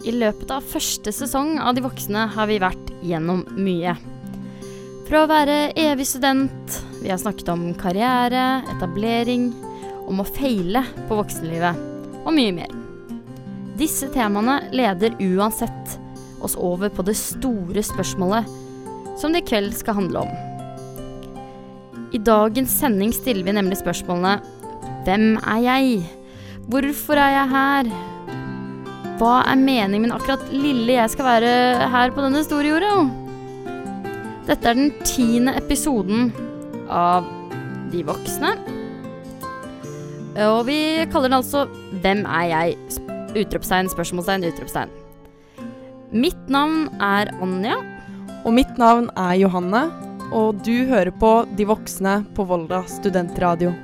I løpet av første sesong av De voksne har vi vært gjennom mye. Fra å være evig student, vi har snakket om karriere, etablering, om å feile på voksenlivet, og mye mer. Disse temaene leder uansett oss over på det store spørsmålet som det i kveld skal handle om. I dagens sending stiller vi nemlig spørsmålene Hvem er jeg? Hvorfor er jeg her? Hva er meningen min akkurat lille jeg skal være her på denne store jorda? Dette er den tiende episoden av De voksne. Og vi kaller den altså Hvem er jeg? Utropstegn, spørsmålstegn, utropstegn. Mitt navn er Anja. Og mitt navn er Johanne, og du hører på De voksne på Volda studentradio.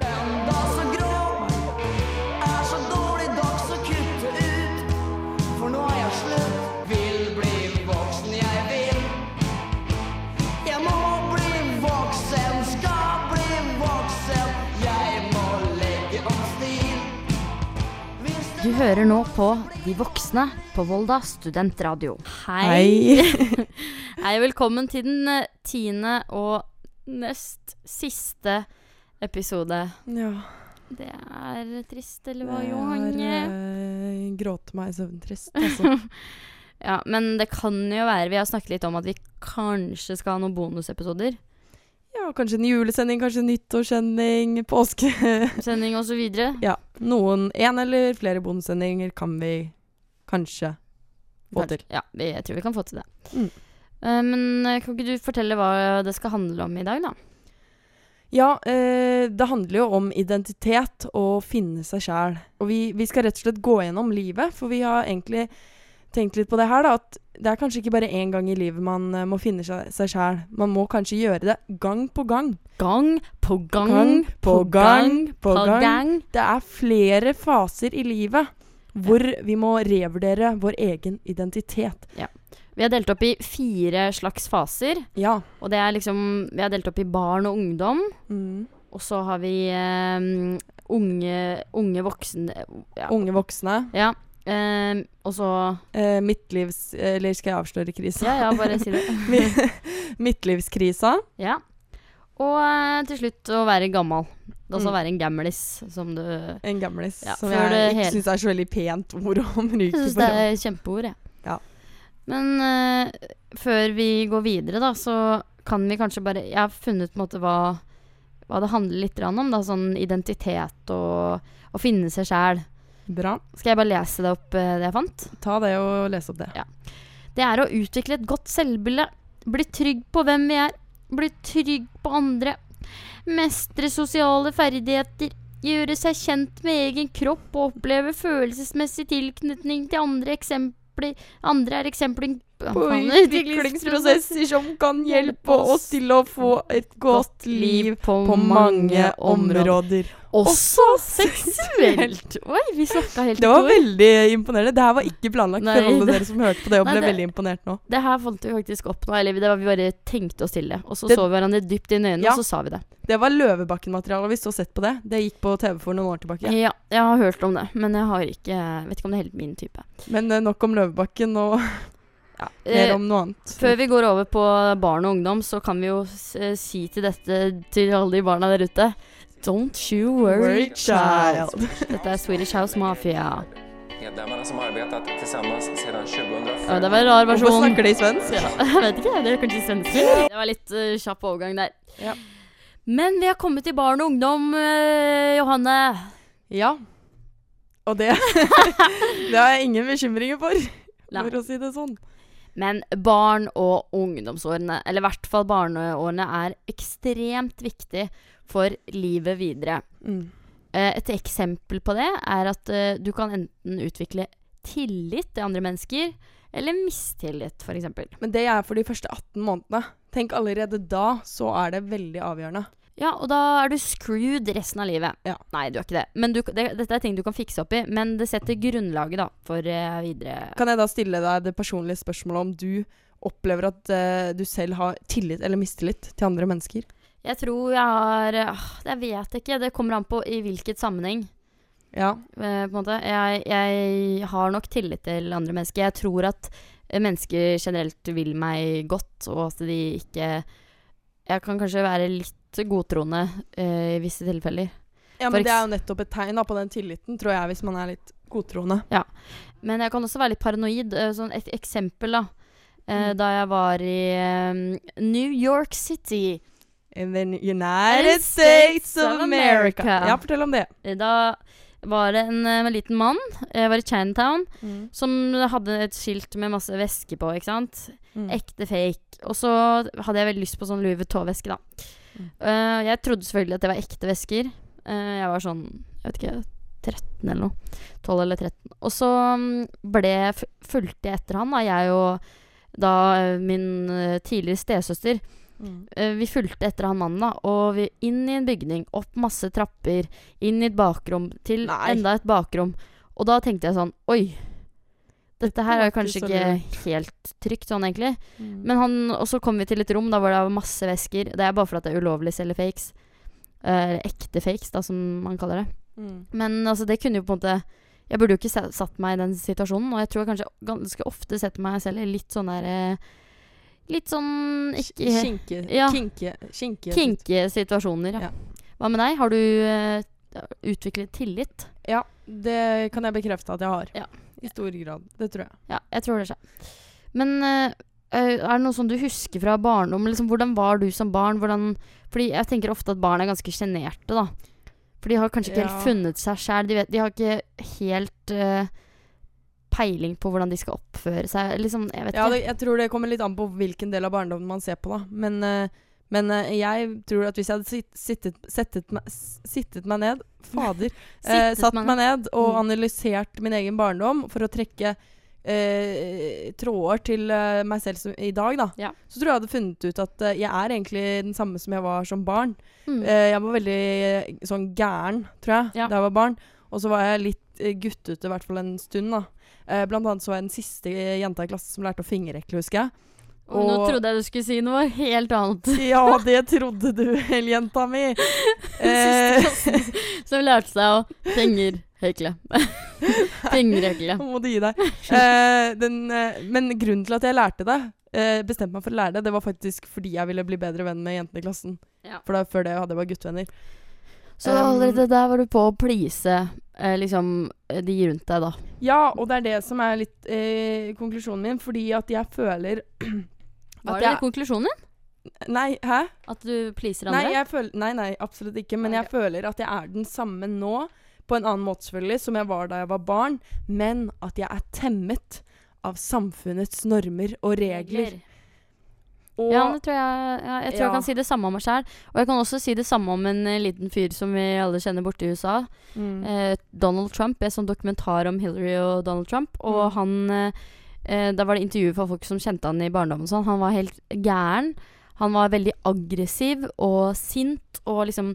Hører nå på De voksne på Volda studentradio. Hei. Hei, velkommen til den eh, tiende og nest siste episode. Ja, Det er trist, eller hva, er gråter eh, gråte meg søvntrist, altså. Ja, men det kan jo være Vi har snakket litt om at vi kanskje skal ha noen bonusepisoder. Ja, kanskje en julesending, kanskje en nyttårssending, påske Sending osv. Ja, noen, en eller flere bondesendinger kan vi kanskje få til. Ja, jeg tror vi kan få til det. Mm. Uh, men eh, kan ikke du fortelle hva det skal handle om i dag, da? Ja, eh, det handler jo om identitet og finne seg sjæl. Og vi, vi skal rett og slett gå gjennom livet, for vi har egentlig tenkt litt på det her, da. At det er kanskje ikke bare én gang i livet man uh, må finne seg sjæl. Man må kanskje gjøre det gang på gang. Gang på gang, Gang på gang på gang. gang. Det er flere faser i livet hvor vi må revurdere vår egen identitet. Vi har delt opp i fire slags faser. Ja. Og det er liksom Vi har delt opp i barn og ungdom. Mm. Og så har vi um, unge, unge voksne ja. Unge voksne. ja. Eh, og så Eh, midtlivs... Eller skal jeg avsløre krisa? Ja, ja, bare si det. Midtlivskrisa. Ja. Og eh, til slutt å være gammel. Altså Mm. være en gamlis, som du En gamlis. Ja, som jeg ikke hele- syns er så veldig pent ord å Jeg bruke. syns det er kjempeord, jeg. Ja. Men eh, før vi går videre, da, så kan vi kanskje bare Jeg har funnet på en måte hva, hva det handler litt om. Da, sånn identitet og å finne seg sjæl. Bra. Skal jeg bare lese det opp, eh, det jeg fant? Ta det og lese opp det. Det er å utvikle et godt selvbilde. Bli trygg på hvem vi er. Bli trygg på andre. Mestre sosiale ferdigheter. Gjøre seg kjent med egen kropp og oppleve følelsesmessig tilknytning til andre eksempler. Andre er eksempler På utviklingsprosesser som kan hjelpe oss til å få et godt liv på mange områder. Også seksuelt! Oi, vi snakka helt Det var ord. veldig imponerende. Det her var ikke planlagt Nei, for alle det- dere som hørte på det og Nei, ble det- veldig imponert nå. Det her fant vi faktisk opp nå. Eller det var vi bare tenkte oss til det. Og så Det- så vi hverandre dypt inn i øynene, Ja. og så sa vi det. Det var Løvebakken-materiale. Hvis du har sett på det. Det gikk på TV for noen år tilbake. Ja, jeg har hørt om det, men jeg har ikke vet ikke om det er helt min type. Men eh, nok om Løvebakken og Ja. mer Eh, om noe annet. før vi går over på barn og ungdom, så kan vi jo eh, si til dette til alle de barna der ute Don't you worry, child. Dette er Swedish House Mafia. Som arbetat tillsammans sedan 2005 Ja, det var en rar versjon. Hvorfor snakker de svensk? Ja, jeg vet ikke, det er kanskje svensk. Det var litt uh, kjapp overgang der. Ja. Men vi har kommet til barn og ungdom, uh, Johanne. Ja. Og det Det har jeg ingen bekymringer for, Nei. for å si det sånn. Men barn- og ungdomsårene, eller i hvert fall barneårene, er ekstremt viktig for livet videre. Mm. Eh, Et eksempel på det er at eh, du kan enten utvikle tillit til andre mennesker, eller mistillit, f.eks. Men det er for de første 18 månedene. Tenk allerede da så er det veldig avgjørende. Ja, og da er du screwed resten av livet. Ja. Nei, du er ikke det. Men du, det, dette er ting du kan fikse opp i, men det setter grunnlaget da, for uh, videre Kan jeg da stille deg det personlige spørsmålet om du opplever at uh, du selv har tillit eller mistillit til andre mennesker? Jeg tror jeg har Jeg vet ikke. Det kommer an på i hvilket sammenheng. Ja. eh, på en måte. Jeg, jeg har nok tillit til andre mennesker. Jeg tror at eh, mennesker generelt vil meg godt, og at de ikke Jeg kan kanskje være litt godtroende eh, i visse tilfeller. ja, For men det er jo nettopp et tegn da, på den tilliten, tror jeg, hvis man er litt godtroende. Ja. Men jeg kan også være litt paranoid. eh, Sånn et eksempel, da. Eh, Mm. Da jeg var i um, New York City. In the United States of America. Ja, fortell om det. Eh, Da var det en en liten mann, jeg var i Chinatown, som hadde et skilt med masse væske på, ikke sant. Mm. Ekte fake. Og så hadde jeg veldig lyst på sånn Louis Vuitton-veske, da. Mm. Uh, jeg trodde selvfølgelig at det var ekte vesker. Uh, jeg var sånn, jeg vet ikke, 13 eller noe. 12 eller 13. Og så mm, ble, fulgte jeg etter han, da, jeg og da eh, min eh, tidligere stesøster. Mm. Vi fulgte etter han mannen, da, og vi inn i en bygning, opp masse trapper, inn i et bakrom, til Nei. enda et bakrom. Og da tenkte jeg sånn Oi, dette her er kanskje ikke helt trygt sånn, egentlig. Mm. Men han, og så kom vi til et rom da hvor det var masse vesker. Det er bare for at det er ulovlig å selge fakes. Eh, ekte fakes, da, som man kaller det. Mm. Men altså, det kunne jo på en måte Jeg burde jo ikke satt meg i den situasjonen, og jeg tror jeg kanskje ganske ofte setter meg selv i litt sånn der eh, Litt sånn ikke Kinke, Ja. kinke, kinke, kinke situasjoner, ja. Ja. Hva med deg? Har du uh, utviklet tillit? Ja, det kan jeg bekrefte at jeg har. Ja. I stor grad. Det tror jeg. Ja, jeg tror det skjer. Men eh, er det noe som du husker fra barndom? Liksom, hvordan var du som barn? Hvordan, fordi jeg tenker ofte at barn er ganske sjenerte, da. For de har kanskje ikke helt funnet seg sjæl. De, de har ikke helt eh, peiling på hvordan de skal oppføre seg. Liksom, jeg vet Ja, ikke. det, jeg tror det kommer litt an på hvilken del av barndommen man ser på, da. Men, eh, men eh, jeg tror at hvis jeg hadde sitt, sittet, settet sittet meg ned Fader. eh, satt meg ned og Mm. analysert min egen barndom for å trekke eh, tråder til eh, meg selv som, i dag, da. Ja. Så tror jeg jeg hadde funnet ut at jeg er egentlig den samme som jeg var som barn. Mm. Eh, jeg var veldig sånn gæren, tror jeg, Ja. da jeg var barn. Og så var jeg litt uh, guttete, i hvert fall en stund. da. Eh, blant annet så var jeg den siste eh, jenta i klassen som lærte å fingerekle, husker jeg. Og nå trodde jeg du skulle si noe helt annet. Ja, det trodde du vel, jenta mi. Eh, som lærte seg å fingerhekle. fingerhekle. Nå må du gi deg. Eh, den, eh, men grunnen til at jeg lærte det, eh, bestemte meg for å lære det, det var faktisk fordi jeg ville bli bedre venn med jentene i klassen. Ja. For da, før det hadde jeg bare guttevenner. Så allerede der var du på å please eh, liksom eh, de rundt deg, da. Ja, og det er det som er litt eh, konklusjonen min, fordi at jeg føler Var det jeg, konklusjonen? Nei, hæ? At du pleaser Nei, andre? jeg føler, nei, nei, absolutt ikke. Men jeg føler at jeg er den samme nå, på en annen måte selvfølgelig, som jeg var da jeg var barn, men at jeg er temmet av samfunnets normer og regler. Og Ja, det tror jeg, ja, jeg tror Ja. jeg kan si det samme om meg sjæl. Og jeg kan også si det samme om en uh, liten fyr som vi alle kjenner borte i USA. mm, Uh, Donald Trump. En sånn dokumentar om Hillary og Donald Trump. Og Mm. han uh, Da var det intervju fra folk som kjente han i barndommen. Sånn. Han var helt gæren. Han var veldig aggressiv og sint. Og liksom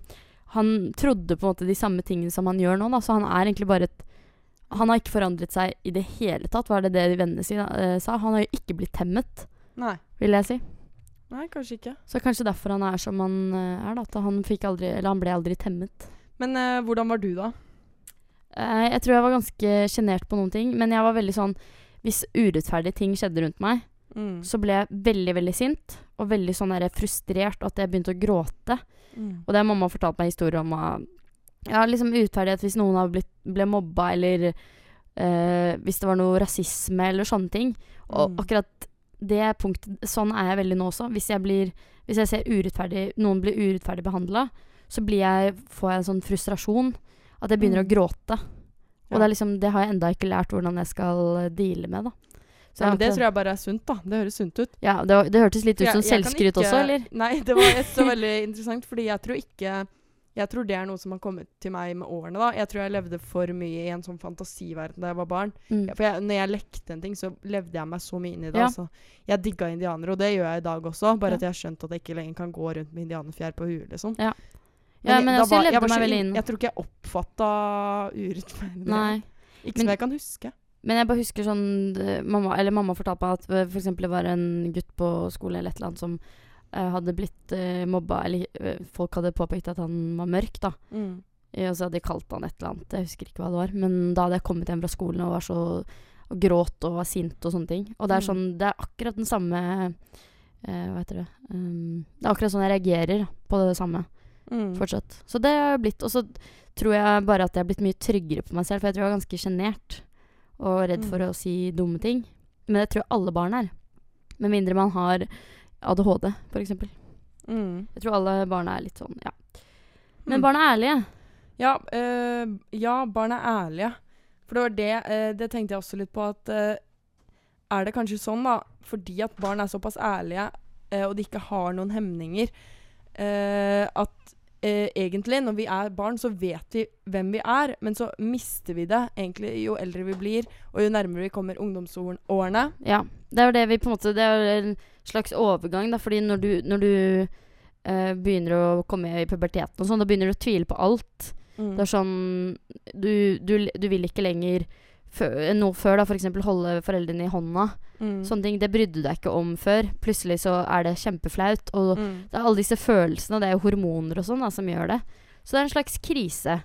Han trodde på en måte de samme tingene som han gjør nå. Da. Så han er egentlig bare et Han har ikke forandret seg i det hele tatt, var det det de vennene sine sa. Han har jo ikke blitt temmet, Nei. vil jeg si. Nei, kanskje ikke. Så kanskje derfor han er som han eh, er, da. At han aldri Eller han ble aldri temmet. Men eh, hvordan var du, da? Eh, jeg tror jeg var ganske sjenert på noen ting, men jeg var veldig sånn Hvis urettferdige ting skjedde rundt meg, Mm. så ble jeg veldig, veldig sint. Og veldig sånn der frustrert at jeg begynte å gråte. Mm. Og det har mamma fortalt meg historier om Ja, liksom urettferdighet hvis noen har blitt, ble mobba, eller eh, hvis det var noe rasisme, eller sånne ting. Og Mm. akkurat det punktet Sånn er jeg veldig nå også. Hvis jeg blir Hvis jeg ser urettferdig noen blir urettferdig behandla, så blir jeg, får jeg en sånn frustrasjon at jeg begynner Mm. å gråte. Og Ja. det, liksom, det har jeg enda ikke lært hvordan jeg skal eh, deale med, da. Så Ja, men det tror jeg bare er sunt, da. Det høres sunt ut. ja, det, det hørtes litt ut som kan selvskryt ikke- også, eller? Nei, det var så veldig interessant, fordi jeg tror ikke Jeg tror det er noe som har kommet til meg med årene. da. Jeg tror jeg levde for mye i en sånn fantasiverden da jeg var barn. Mm. For jeg, når jeg lekte en ting, så levde jeg meg så mye inn i det. Ja. Altså. Jeg digga indianere, og det gjør jeg i dag også. Bare Ja. at jeg har skjønt at jeg ikke lenger kan gå rundt med indianerfjær på huet, liksom. Ja. Ja, men altså, jeg var- jeg, var inn-. Jeg tror ikke jeg oppfatta urettferdighet. Ikke Men- som jeg kan huske. Men jeg bare husker sånn eh, mamma, Eller mamma fortalte meg at f.eks. for eksempel det var en gutt på skole eller et eller annet som eh, hadde blitt uh, mobba Eller eh, folk hadde påpekt at han var mørk, da. Mm. Eh, Og så hadde de kalt han et eller annet, jeg husker ikke hva det var. Men da hadde jeg kommet hjem fra skolen og var så og gråt og var sint og sånne ting. Og det er Mm. sånn, det er akkurat den samme eh, Hva heter det um, Det er akkurat sånn jeg reagerer på det samme Mm. fortsatt. Så det har jeg blitt. Og så tror jeg bare at jeg har blitt mye tryggere på meg selv, for jeg tror jeg var ganske sjenert og redd for Mm. å si dumme ting. Men det tror jeg alle barn er. Med mindre man har ADHD, eksempel. Mm. Jeg tror alle barna er litt sånn, ja. Men Mm. barn er ærlige. Ja, øh, ja, barn er ærlige. For det var det øh, Det tenkte jeg også litt på at øh, Er det kanskje sånn, da, fordi at barn er såpass ærlige, og de ikke har noen hemninger, at egentlig, når vi er barn, så vet vi hvem vi er, men så mister vi det egentlig jo eldre vi blir, og jo nærmere vi kommer ungdomsårene. Ja. Det er jo det vi på en måte Det er en slags overgang, da, fordi når du, når du uh, begynner å komme i puberteten og sånn, da begynner du å tvile på alt. Mm. Det er sånn Du, du, du vil ikke lenger fø- noe før, da, f.eks. holde foreldrene i hånda. Mm. Sånne ting, det brydde du deg ikke om før. Plutselig så er det kjempeflaut. Og Mm. det er alle disse følelsene, det er jo hormoner og sånn som gjør det. Så det er en slags krise.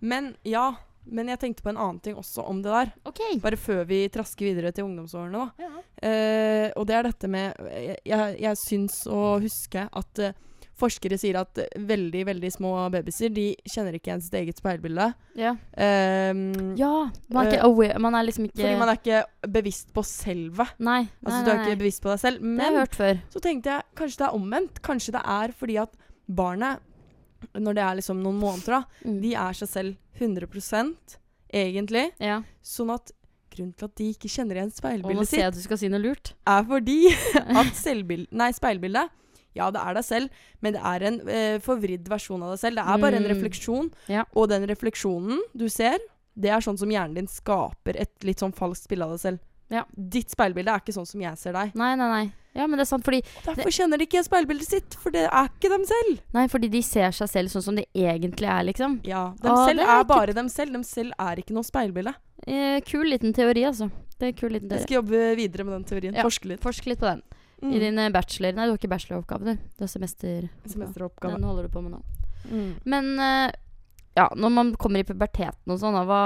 Men ja, men jeg tenkte på en annen ting også om det der. Okay. Bare før vi trasker videre til ungdomsårene, da. Eh, og det er dette med Jeg, jeg, jeg syns å huske at eh, forskere sier at veldig, veldig små babyer de kjenner ikke igjen sitt eget speilbilde. Ja. Um, ja man, er ikke Eh, aware, man er liksom ikke Fordi man er ikke bevisst på selve. Nei. Altså nei, Du er ikke bevisst på deg selv. Men så tenkte jeg kanskje det er omvendt. Kanskje det er fordi at barnet, når det er liksom noen måneder, da, Mm. de er seg selv 100 egentlig. ja. Sånn at grunnen til at de ikke kjenner igjen speilbildet sitt, at du skal si noe lurt. er fordi at nei, speilbildet Ja, det er deg selv, men det er en eh, forvridd versjon av deg selv. Det er bare en Mm. refleksjon, Ja. og den refleksjonen du ser, det er sånn som hjernen din skaper et litt sånn falskt bilde av deg selv. Ja. Ditt speilbilde er ikke sånn som jeg ser deg. Nei, nei, nei. Ja, men det er sant, fordi, Og Derfor kjenner de ikke speilbildet sitt, for det er ikke dem selv. nei, fordi de ser seg selv sånn som de egentlig er, liksom. Ja, Dem ah, selv er, er ikke- bare dem selv. Dem selv er ikke noe speilbilde. Eh, kul liten teori, altså. Det er kul liten Jeg skal jobbe videre med den teorien. Ja. Forske litt. Forsk litt på den. Mm. I din eh, bachelor Nei, du har ikke bacheloroppgave, du. Det har semester... Semesteroppgave. Den holder du på med nå. Mm. Men eh, ja, når man kommer i puberteten og sånn, da,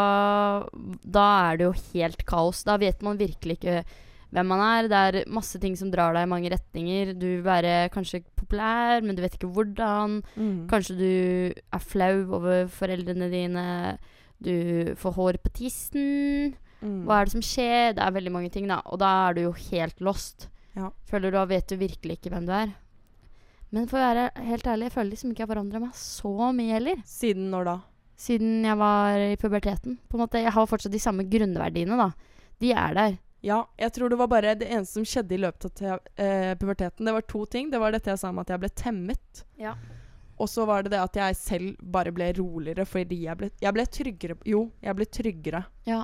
da er det jo helt kaos. Da vet man virkelig ikke hvem man er. Det er masse ting som drar deg i mange retninger. Du vil være kanskje populær, men du vet ikke hvordan. Mm. Kanskje du er flau over foreldrene dine. Du får hår på tissen. Mm. Hva er det som skjer? Det er veldig mange ting, da. Og da er du jo helt lost. Ja. Føler du da vet du virkelig ikke hvem du er. Men for å være helt ærlig, jeg føler liksom ikke jeg forandra meg så mye heller. Siden når da? Siden jeg var i puberteten. På en måte, Jeg har fortsatt de samme grunnverdiene, da. De er der. Ja, jeg tror det var bare det eneste som skjedde i løpet av eh, puberteten. Det var to ting. Det var dette jeg sa om at jeg ble temmet. Ja. Og så var det det at jeg selv bare ble roligere fordi jeg ble, jeg ble tryggere. Jo, jeg ble tryggere. Ja.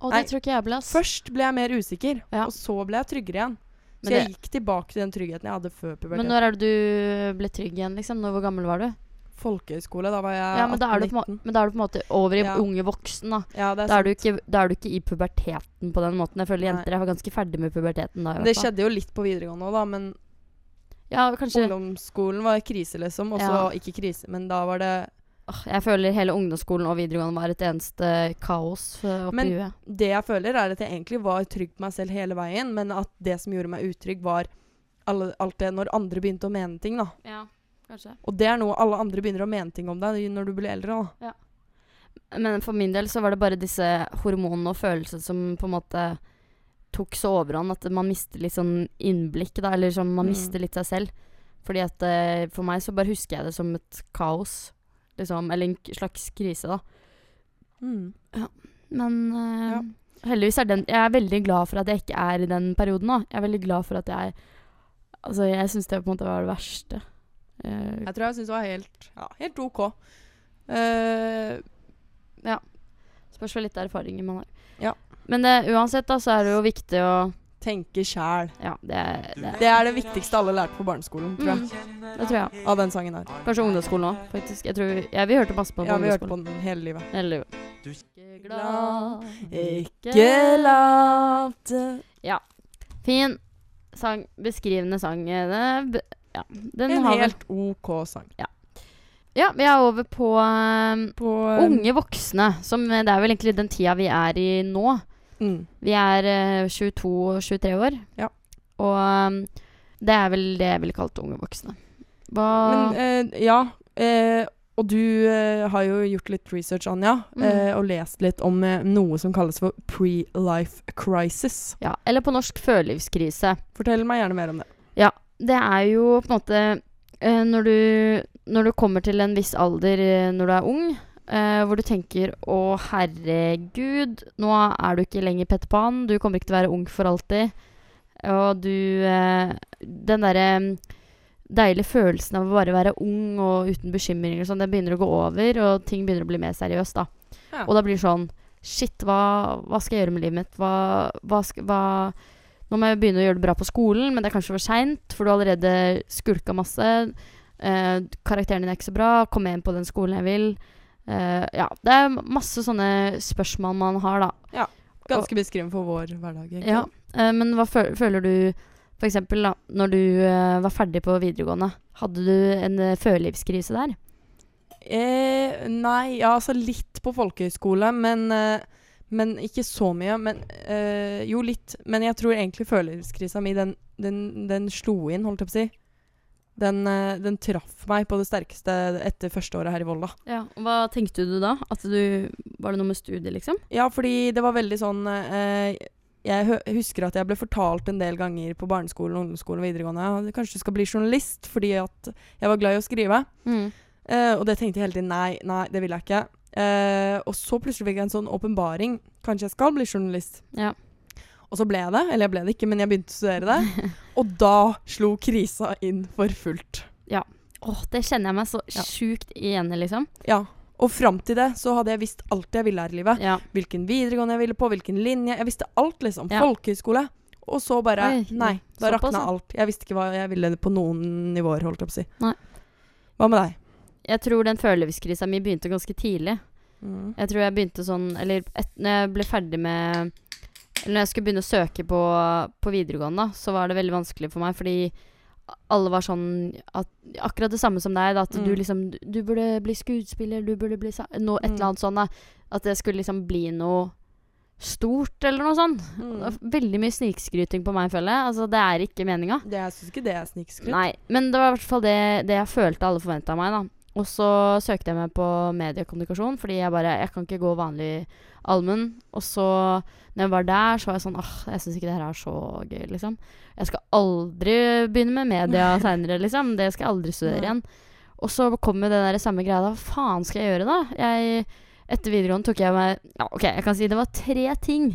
Og Nei, det tror ikke jeg ble, ass. Først ble jeg mer usikker, Ja. og så ble jeg tryggere igjen. Så jeg det- gikk tilbake til den tryggheten jeg hadde før puberteten. Men når er det du ble trygg igjen, liksom? Når, hvor gammel var du? Folkehøyskole, da var jeg Ja, men da, er du på, en må- 18-19. men da er du på en måte over i Ja. unge voksen, da. Ja, det Da er, ikke, da er du ikke i puberteten på den måten. Jeg føler jenter jenter er ganske ferdig med puberteten da. Men Det skjedde jo litt på videregående òg, da. Men Ja, kanskje ungdomsskolen var krise, liksom. Og så Ja. ikke krise, men da var det Jeg føler hele ungdomsskolen og videregående var et eneste kaos eh, oppi Men- huet. Det jeg føler, er at jeg egentlig var trygg på meg selv hele veien, men at det som gjorde meg utrygg, var alle, alt det når andre begynte å mene ting, da. Ja, kanskje. Og det er noe alle andre begynner å mene ting om deg når du blir eldre, da. Men for min del så var det bare disse hormonene og følelsene som på en måte tok så overhånd at man mister litt sånn innblikk, da. Eller sånn man Mm. mister litt seg selv. Fordi at eh, for meg så bare husker jeg det som et kaos. Liksom. Eller en slags krise, da. Mm. Men eh, heldigvis er den Jeg er veldig glad for at jeg ikke er i den perioden nå. Jeg er veldig glad for at jeg Altså, jeg syns det på en måte var det verste. Uh, Jeg tror jeg syns det var helt, ja, helt OK. Ja spørs vel litt erfaringer man har. Ja. Men det, uansett, da, så er det jo viktig å tenke sjæl. Ja, det, det, Det er det viktigste alle lærte på barneskolen, tror jeg. Mm, det tror jeg. Av den sangen her. Kanskje ungdomsskolen òg, faktisk. Jeg tror, ja, vi hørte masse på den Ja, på vi hørte på den hele livet. Hele livet. Ikke glad, Ikke late Fin sang. Beskrivende sang. Det, ja, den En har vel helt OK sang. Ja, vi er over på um, På um, unge voksne. Som eh, det er vel egentlig den tida vi er i nå. Mm. Vi er eh, 22-23 år. Ja. Og eh, det er vel det jeg ville kalt unge voksne. Hva Men eh, ja. Eh, og du eh, har jo gjort litt research, Anja, Mm. eh, og lest litt om eh, noe som kalles for pre-life crisis. Ja, eller på norsk førlivskrise. Fortell meg gjerne mer om det. Ja, Det er jo på en måte eh, når, du, når du kommer til en viss alder eh, når du er ung, eh, hvor du tenker 'Å, herregud, nå er du ikke lenger Petter Pan. Du kommer ikke til å være ung for alltid.' Og du uh, Den derre um, deilige følelsen av å bare være ung og uten bekymringer og sånn, den begynner å gå over, og ting begynner å bli mer seriøst, da. Ja. Og da blir det sånn Shit, hva, hva skal jeg gjøre med livet mitt? Hva, hva, hva Nå må jeg begynne å gjøre det bra på skolen, men det er kanskje for seint, for du har allerede skulka masse. Eh, karakteren din er ikke så bra. Kom igjen på den skolen jeg vil? Eh, ja, det er masse sånne spørsmål man har, da. Ja. Ganske beskrivende for vår hverdag. egentlig. Ja, eh, men hva føler du eksempel da, når du eh, var ferdig på videregående? Hadde du en følelivskrise der? Eh, nei, ja, altså litt på folkehøyskole, men, eh, men ikke så mye. Men, eh, jo, litt. Men jeg tror egentlig følelseskrisa mi, den, den, den slo inn, holdt jeg på å si. Den, eh, den traff meg på det sterkeste etter første året her i Volda. Ja, Hva tenkte du da? Du, var det noe med studiet, liksom? Ja, fordi det var veldig sånn eh, Jeg husker at jeg ble fortalt en del ganger på barneskolen, ungdomsskolen og videregående at kanskje du skal bli journalist, fordi at jeg var glad i å skrive. Mm. Eh, og det tenkte jeg hele tiden nei, nei, det vil jeg ikke. Eh, og så plutselig fikk jeg en sånn åpenbaring. Kanskje jeg skal bli journalist. Ja. Og så ble jeg det. Eller jeg ble det ikke, men jeg begynte å studere det. og da slo krisa inn for fullt. Åh, det kjenner jeg meg så Ja. sjukt igjen i, liksom. Ja. Og fram til det så hadde jeg visst alt jeg ville her i livet. Ja. Hvilken videregående jeg ville på, hvilken linje. Jeg visste alt, liksom. Ja. Folkehøyskole. Og så bare Oi, Nei, da rakna ja. alt. Jeg visste ikke hva jeg ville på noen nivåer, holdt jeg på å si. Nei. Hva med deg? Jeg tror den følelseskrisa mi begynte ganske tidlig. Mm. Jeg tror jeg begynte sånn Eller et, når jeg ble ferdig med når jeg skulle begynne å søke på, på videregående, da, så var det veldig vanskelig for meg, fordi alle var sånn at, Akkurat det samme som deg, da, at du Mm. liksom du, du burde bli skuespiller, du burde bli noe, Et Mm. eller annet sånn, da. At det skulle liksom bli noe stort, eller noe sånt. Mm. Veldig mye snikskryting på meg, føler jeg. Altså, det er ikke meninga. Det, jeg syns ikke det er snikskryt. Nei, men det var i hvert fall det, det jeg følte alle forventa av meg, da. Og så søkte jeg meg på mediekommunikasjon, fordi jeg bare Jeg kan ikke gå vanlig allmenn. Og så, når jeg var der, så var jeg sånn Åh, jeg syns ikke det her er så gøy, liksom. Jeg skal aldri begynne med media seinere, liksom. Det skal jeg aldri studere igjen. Og så kom jo det der samme greia, da. Hva faen skal jeg gjøre, da? Jeg Etter videregående tok jeg meg Ja, OK, jeg kan si det var tre ting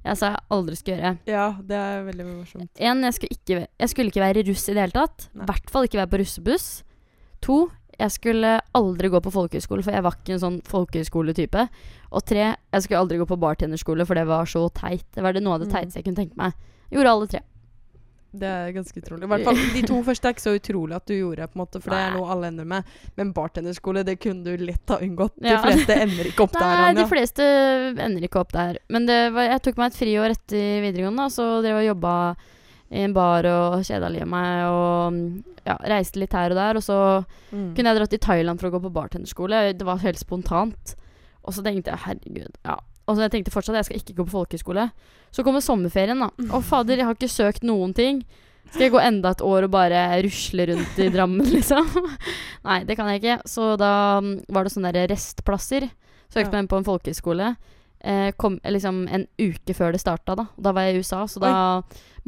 jeg sa jeg aldri skulle gjøre. Ja, det er veldig morsomt. En, jeg skulle ikke, jeg skulle ikke være russ i det hele tatt. I hvert fall ikke være på russebuss. To, jeg skulle aldri gå på folkehøyskole, for jeg var ikke en sånn folkehøyskoletype. Og tre, jeg skulle aldri gå på bartenderskole, for det var så teit. Det var det noe av det Mm. teiteste jeg kunne tenke meg. Gjorde alle tre. Det er ganske utrolig. I hvert fall De to første er ikke så utrolig at du gjorde, på en måte, for det er noe alle ender med. Men bartenderskole, det kunne du lett ha unngått. Ja. De fleste ender ikke opp der. Nei, de fleste ender ikke opp der. Men det var, jeg tok meg et friår etter videregående, og så drev og jobba i en bar og kjeda livet meg og ja, reiste litt her og der. Og så Mm. kunne jeg dratt til Thailand for å gå på bartenderskole. Det var helt spontant. Og så tenkte jeg herregud, ja. Og så jeg tenkte fortsatt jeg skal ikke gå på folkehøyskole. Så kommer sommerferien, da. Å fader, jeg har ikke søkt noen ting. Skal jeg gå enda et år og bare rusle rundt i Drammen, liksom? Nei, det kan jeg ikke. Så da mm, var det sånne der restplasser. Søkte meg inn på en folkehøyskole. Eh, kom liksom en uke før det starta, da. Da var jeg i USA, så da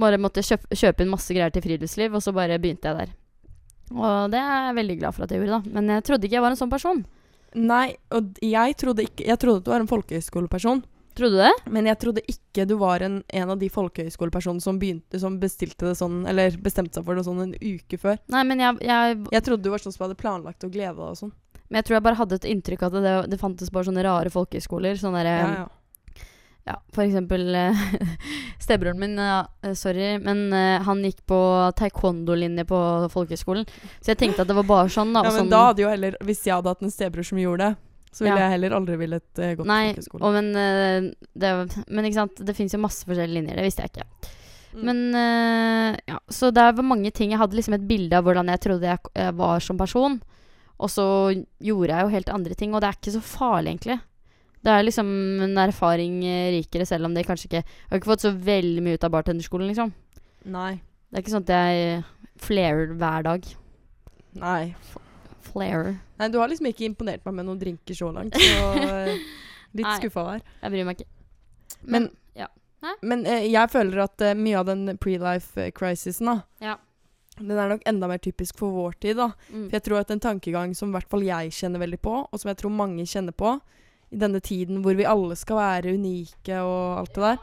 bare måtte kjøpe, kjøpe inn masse greier til friluftsliv, og så bare begynte jeg der. Og det er jeg veldig glad for at jeg gjorde, da. Men jeg trodde ikke jeg var en sånn person. Nei, og jeg trodde ikke Jeg trodde at du var en folkehøyskoleperson. Trodde du det? Men jeg trodde ikke du var en, en av de folkehøyskolepersonene som begynte Som bestilte det sånn Eller bestemte seg for det sånn en uke før. Nei, men jeg, jeg, Jeg trodde du var sånn som hadde planlagt å glede deg og sånn. men jeg tror jeg bare hadde et inntrykk av at det, det fantes bare sånne rare folkehøyskoler. Sånn derre Ja, ja, ja. for eksempel eh, Stebroren min, ja, eh, sorry, men eh, han gikk på taekwondo-linje på folkehøyskolen. Så jeg tenkte at det var bare sånn, da. ja men sånn, da hadde jo heller Hvis jeg hadde hatt en stebror som gjorde det, så ville Ja. jeg heller aldri villet uh, gått Nei, folkehøyskole. og men, uh, det, men ikke sant, det fins jo masse forskjellige linjer. Det visste jeg ikke. Mm. Men uh, ja, Så det var mange ting Jeg hadde liksom et bilde av hvordan jeg trodde jeg var som person. Og så gjorde jeg jo helt andre ting, og det er ikke så farlig, egentlig. Det er liksom en erfaring eh, rikere, selv om det kanskje ikke Jeg har ikke fått så veldig mye ut av bartenderskolen, liksom. Nei. Det er ikke sånn at jeg flairer hver dag. Nei. Flarer. Nei, du har liksom ikke imponert meg med noen drinker så langt, så eh, litt Nei. skuffa der. Jeg bryr meg ikke. Men- ja. Men eh, jeg føler at eh, mye av den pre-life-crisisen, da Ja. Den er nok enda mer typisk for vår tid, da. Mm. For jeg tror at en tankegang som i hvert fall jeg kjenner veldig på, og som jeg tror mange kjenner på, i denne tiden hvor vi alle skal være unike og alt det der,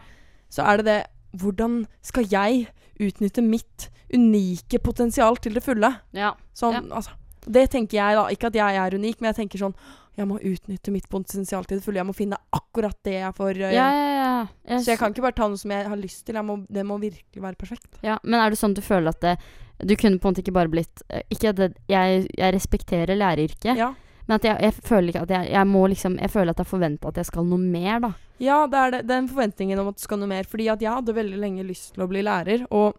så er det det Hvordan skal jeg utnytte mitt unike potensial til det fulle? ja. Sånn, Ja. altså, det tenker jeg da. Ikke at jeg er unik, men jeg tenker sånn Jeg må utnytte mitt potensial til det fulle. Jeg må finne akkurat det jeg får Ja, ja, ja. Jeg Så jeg kan ikke bare ta noe som jeg har lyst til. Må, det må virkelig være perfekt. Ja, men er det sånn at du føler at det, du kunne på en måte ikke bare blitt eh, Ikke at jeg, jeg respekterer læreryrket, Ja. Men at jeg, jeg føler ikke at jeg, jeg må liksom Jeg føler at jeg forventer at jeg skal noe mer, da. Ja, det er det, den forventningen om at du skal noe mer. Fordi at jeg hadde veldig lenge lyst til å bli lærer. Og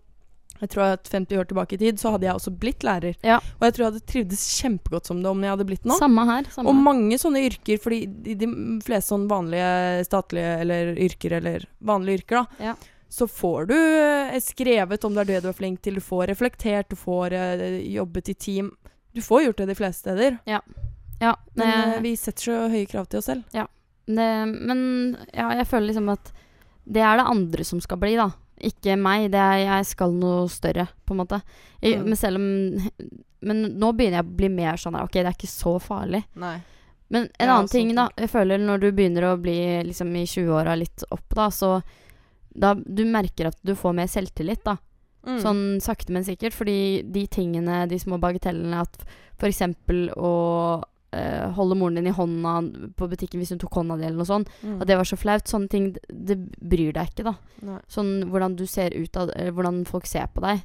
jeg tror at 50 år tilbake i tid så hadde jeg også blitt lærer. Ja. Og jeg tror jeg hadde trivdes kjempegodt som det om jeg hadde blitt nå. Samme her. Samme Og mange sånne yrker, fordi de, de fleste sånn vanlige statlige eller yrker, eller vanlige yrker, da, Ja. så får du eh, skrevet om det er det du er flink til, du får reflektert, du får eh, jobbet i team. Du får gjort det de fleste steder. Ja, Men eh, vi setter så høye krav til oss selv. Det, men ja, jeg føler liksom at det er det andre som skal bli, da. Ikke meg. Det er, jeg skal noe større, på en måte. Jeg, Mm. Men selv om Men nå begynner jeg å bli mer sånn her, OK, det er ikke så farlig. Nei. Men en Ja, annen ting, sånn da. Jeg føler når du begynner å bli liksom i 20-åra litt opp, da, så da Du merker at du får mer selvtillit, da. Mm. Sånn sakte, men sikkert. Fordi de tingene, de små bagatellene, at f.eks. å eh, holde moren din i hånda på butikken hvis hun tok hånda di, eller noe sånt. Mm. At det var så flaut. Sånne ting, det, det bryr deg ikke, da. Nei. Sånn hvordan du ser ut av hvordan folk ser på deg.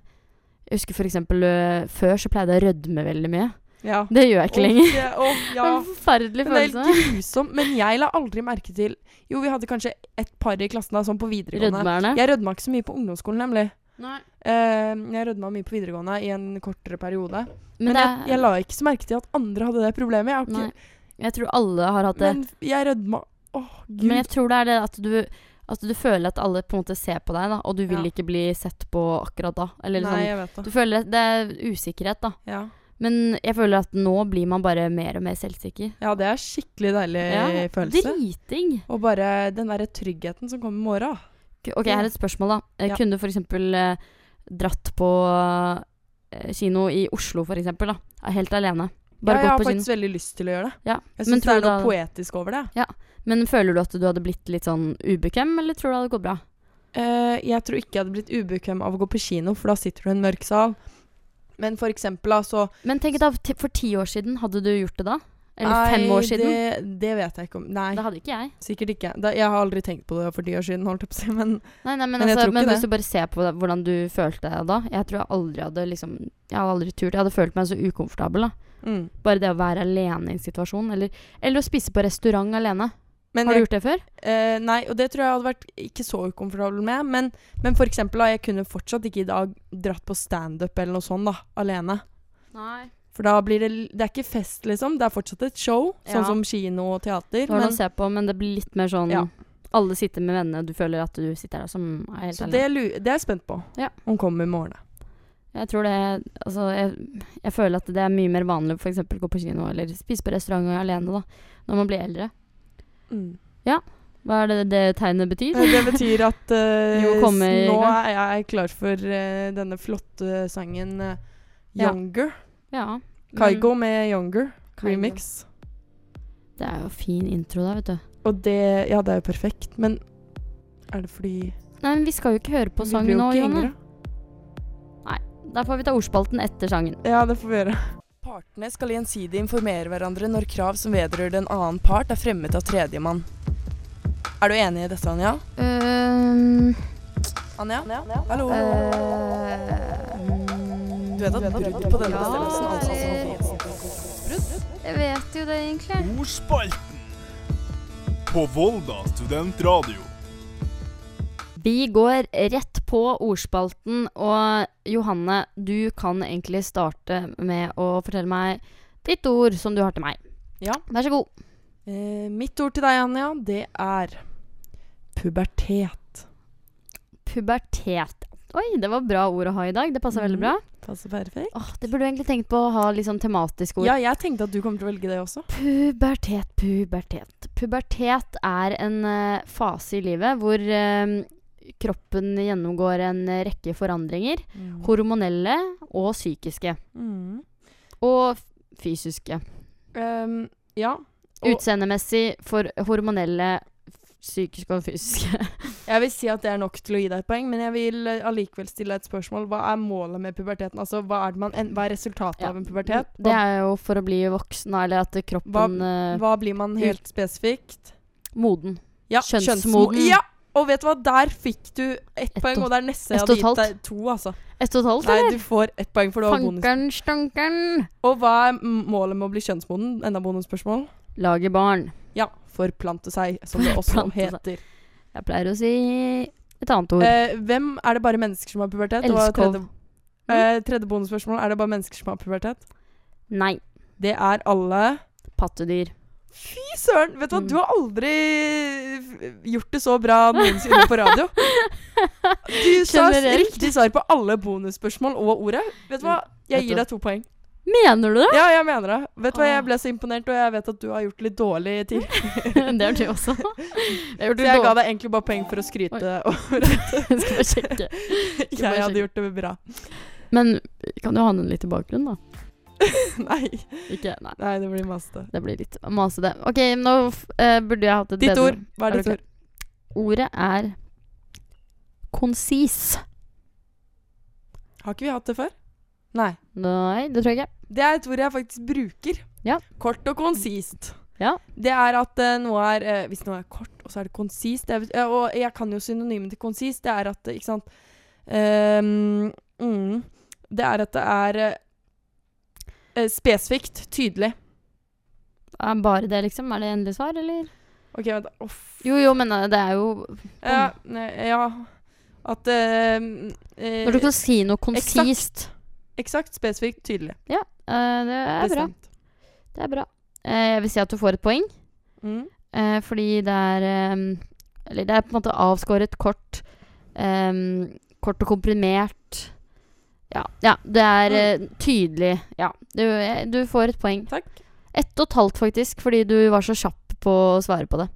Jeg husker f.eks. Uh, før så pleide jeg å rødme veldig mye. Ja. Det gjør jeg ikke Åh, lenger. det- Det ja. en forferdelig Men det er helt grusomt. Men jeg la aldri merke til Jo, vi hadde kanskje et par i klassen da, sånn på videregående. Rødmerne. Jeg rødma ikke så mye på ungdomsskolen, nemlig. Nei. Eh, jeg rødma mye på videregående i en kortere periode. Men, Men, det jeg, jeg la ikke så merke til at andre hadde det problemet. Jeg har ikke, Jeg tror alle har hatt det. men jeg rødma Åh, gud. Men jeg tror det er det at du At du føler at alle på en måte ser på deg, da, og du vil Ja. ikke bli sett på akkurat da. Eller Nei, sånn. jeg vet Du føler at Det er usikkerhet, da. Ja. Men jeg føler at nå blir man bare mer og mer selvsikker. ja, det er skikkelig deilig Ja, følelse. Driting! Og bare den derre tryggheten som kommer med morgen. Ok, her er et spørsmål, da. Eh, Ja. Kunne du f.eks. Eh, dratt på eh, kino i Oslo, f.eks., da? Helt alene. Bare ja, jeg har faktisk kino. veldig lyst til å gjøre det. Ja. Jeg syns det er noe da- poetisk over det. Men føler du at du hadde blitt litt sånn ubekvem, eller tror du det hadde gått bra? Uh, jeg tror ikke jeg hadde blitt ubekvem av å gå på kino, for da sitter du i en mørk sal. Men for eksempel, da, så Men tenk da, for ti år siden, hadde du gjort det da? Eller fem år siden? Det, det vet jeg ikke om. Nei, Det hadde ikke jeg. sikkert ikke. Da, jeg har aldri tenkt på det for ti år siden, holdt si. Men Nei, nei, men, Men altså, men hvis du bare ser på hvordan du følte deg da Jeg tror jeg aldri hadde liksom Jeg hadde aldri turt. Jeg hadde følt meg så ukomfortabel. da mm. Bare det å være alene i en situasjon. Eller, eller å spise på restaurant alene. Men Har du jeg, gjort det før? Uh, Nei, og det tror jeg hadde vært ikke så ukomfortabel med. Men, men for eksempel, da, jeg kunne fortsatt ikke i dag dratt på standup eller noe sånt, da, alene. Nei. For da blir det Det er ikke fest, liksom. Det er fortsatt et show, Ja. sånn som kino og teater. Men, å se på, men det blir litt mer sånn Ja. Alle sitter med vennene, du føler at du sitter der som er helt så det, det er jeg spent på. Ja. Om kommer i morgen. Jeg tror det Altså, jeg, jeg føler at det er mye mer vanlig å f.eks. gå på kino eller spise på restaurant alene, da. Når man blir eldre. Mm. Hva er det det tegnet betyr? Det betyr at uh, nå er jeg klar for uh, denne flotte sangen uh, 'Younger'. Ja. Men Kaigo med 'Younger' Kygo. remix. Det er jo fin intro da, vet du. Og det Ja, det er jo perfekt, men er det fordi Nei, men vi skal jo ikke høre på sangen sang nå, Jonne. Nei. Da får vi ta ordspalten etter sangen. Ja, det får vi gjøre. Partene skal gjensidig informere hverandre når krav som vedrører en annen part, er fremmet av tredjemann. Er du enig i dette, Anja? Um, Anja? Hallo? mm, Du vet at brudd på denne bestemmelsen altså er Jeg vet jo det, egentlig. Ordspalten på Volda studentradio. Vi går rett på ordspalten, og Johanne, du kan egentlig starte med å fortelle meg ditt ord som du har til meg. Ja. Vær så god. Eh, mitt ord til deg, Anja, det er pubertet. Pubertet. Oi, det var bra ord å ha i dag. Det passa veldig Mhm. bra. Passer perfekt. Åh, det burde du egentlig tenkt på å ha litt sånn tematisk ord. Ja, jeg tenkte at du kommer til å velge det også. Pubertet, pubertet. Pubertet er en uh, fase i livet hvor uh, kroppen gjennomgår en rekke forandringer. Hormonelle og psykiske. Mm. Og fysiske. Um, ja. Og Utseendemessig for hormonelle, psykiske og fysiske. jeg vil si at det er nok til å gi deg et poeng, men jeg vil eh, allikevel stille deg et spørsmål. Hva er målet med puberteten? Altså, hva er, det man, en, hva er resultatet Ja. av en pubertet? Det er jo for å bli voksen, eller at kroppen Hva, hva blir man helt spesifikt? Moden. Ja, Kjønnsmoden. Ja! Og vet du hva, der fikk du ett et poeng, og- der er neste jeg hadde gitt deg to, altså. Ett og et halvt, Nei, du får ett poeng, for du har bonus. Fankeren, stankeren. Og hva er målet med å bli kjønnsmoden? Enda bonusspørsmål. Lage barn. Ja, forplante seg, som det også heter. Jeg pleier å si et annet ord. Eh, hvem er det bare mennesker som har pubertet? Elskov. Tredje, eh, tredje bonusspørsmål. Er det bare mennesker som har pubertet? Nei. Det er alle Pattedyr. Fy søren! Vet du hva, Mm. du har aldri gjort det så bra noensinne på radio. Du sa riktig svar på alle bonusspørsmål og ordet. Vet du hva, jeg gir deg to poeng. Mener du det? Ja, jeg mener det. Vet du hva, Ah. Jeg ble så imponert, og jeg vet at du har gjort litt dårlig ting det har du også. Jeg jeg ga deg egentlig bare poeng for å skryte over skal bare sjekke. bare jeg hadde gjort det bra. Men kan du ha den litt i bakgrunnen, da. Nei, Ikke, nei. nei, det blir masete. Det blir litt masete. OK, nå eh, burde jeg hatt et Ditt bedre ord. Hva er ditt ord? Ordet er konsis. Har ikke vi hatt det før? Nei. Nei, det tror jeg ikke. Det er et ord jeg faktisk bruker. Ja. Kort og konsist. Ja. Det er at uh, noe er uh, Hvis noe er kort, og så er det konsist det er, Og jeg kan jo synonymen til konsist. Det er at eh, Ikke sant um, mm, Det er at det er eh, spesifikt, tydelig. Er bare det, liksom? Er det endelig svar, eller? OK, vent. da. Jo, jo, men det er jo Ja, ja At eh, Når du kan si noe konsist Eksakt, spesifikt, tydelig. eh, Det er bra. Bestemt. Det er bra. Uh, jeg vil si at du får et poeng, Mm. Uh, fordi det er um, Eller det er på en måte avskåret kort. Um, kort og komprimert. Ja, ja det er eh, tydelig. Ja, du, du får et poeng. Takk. Ett og et halvt, faktisk, fordi du var så kjapp på å svare på det.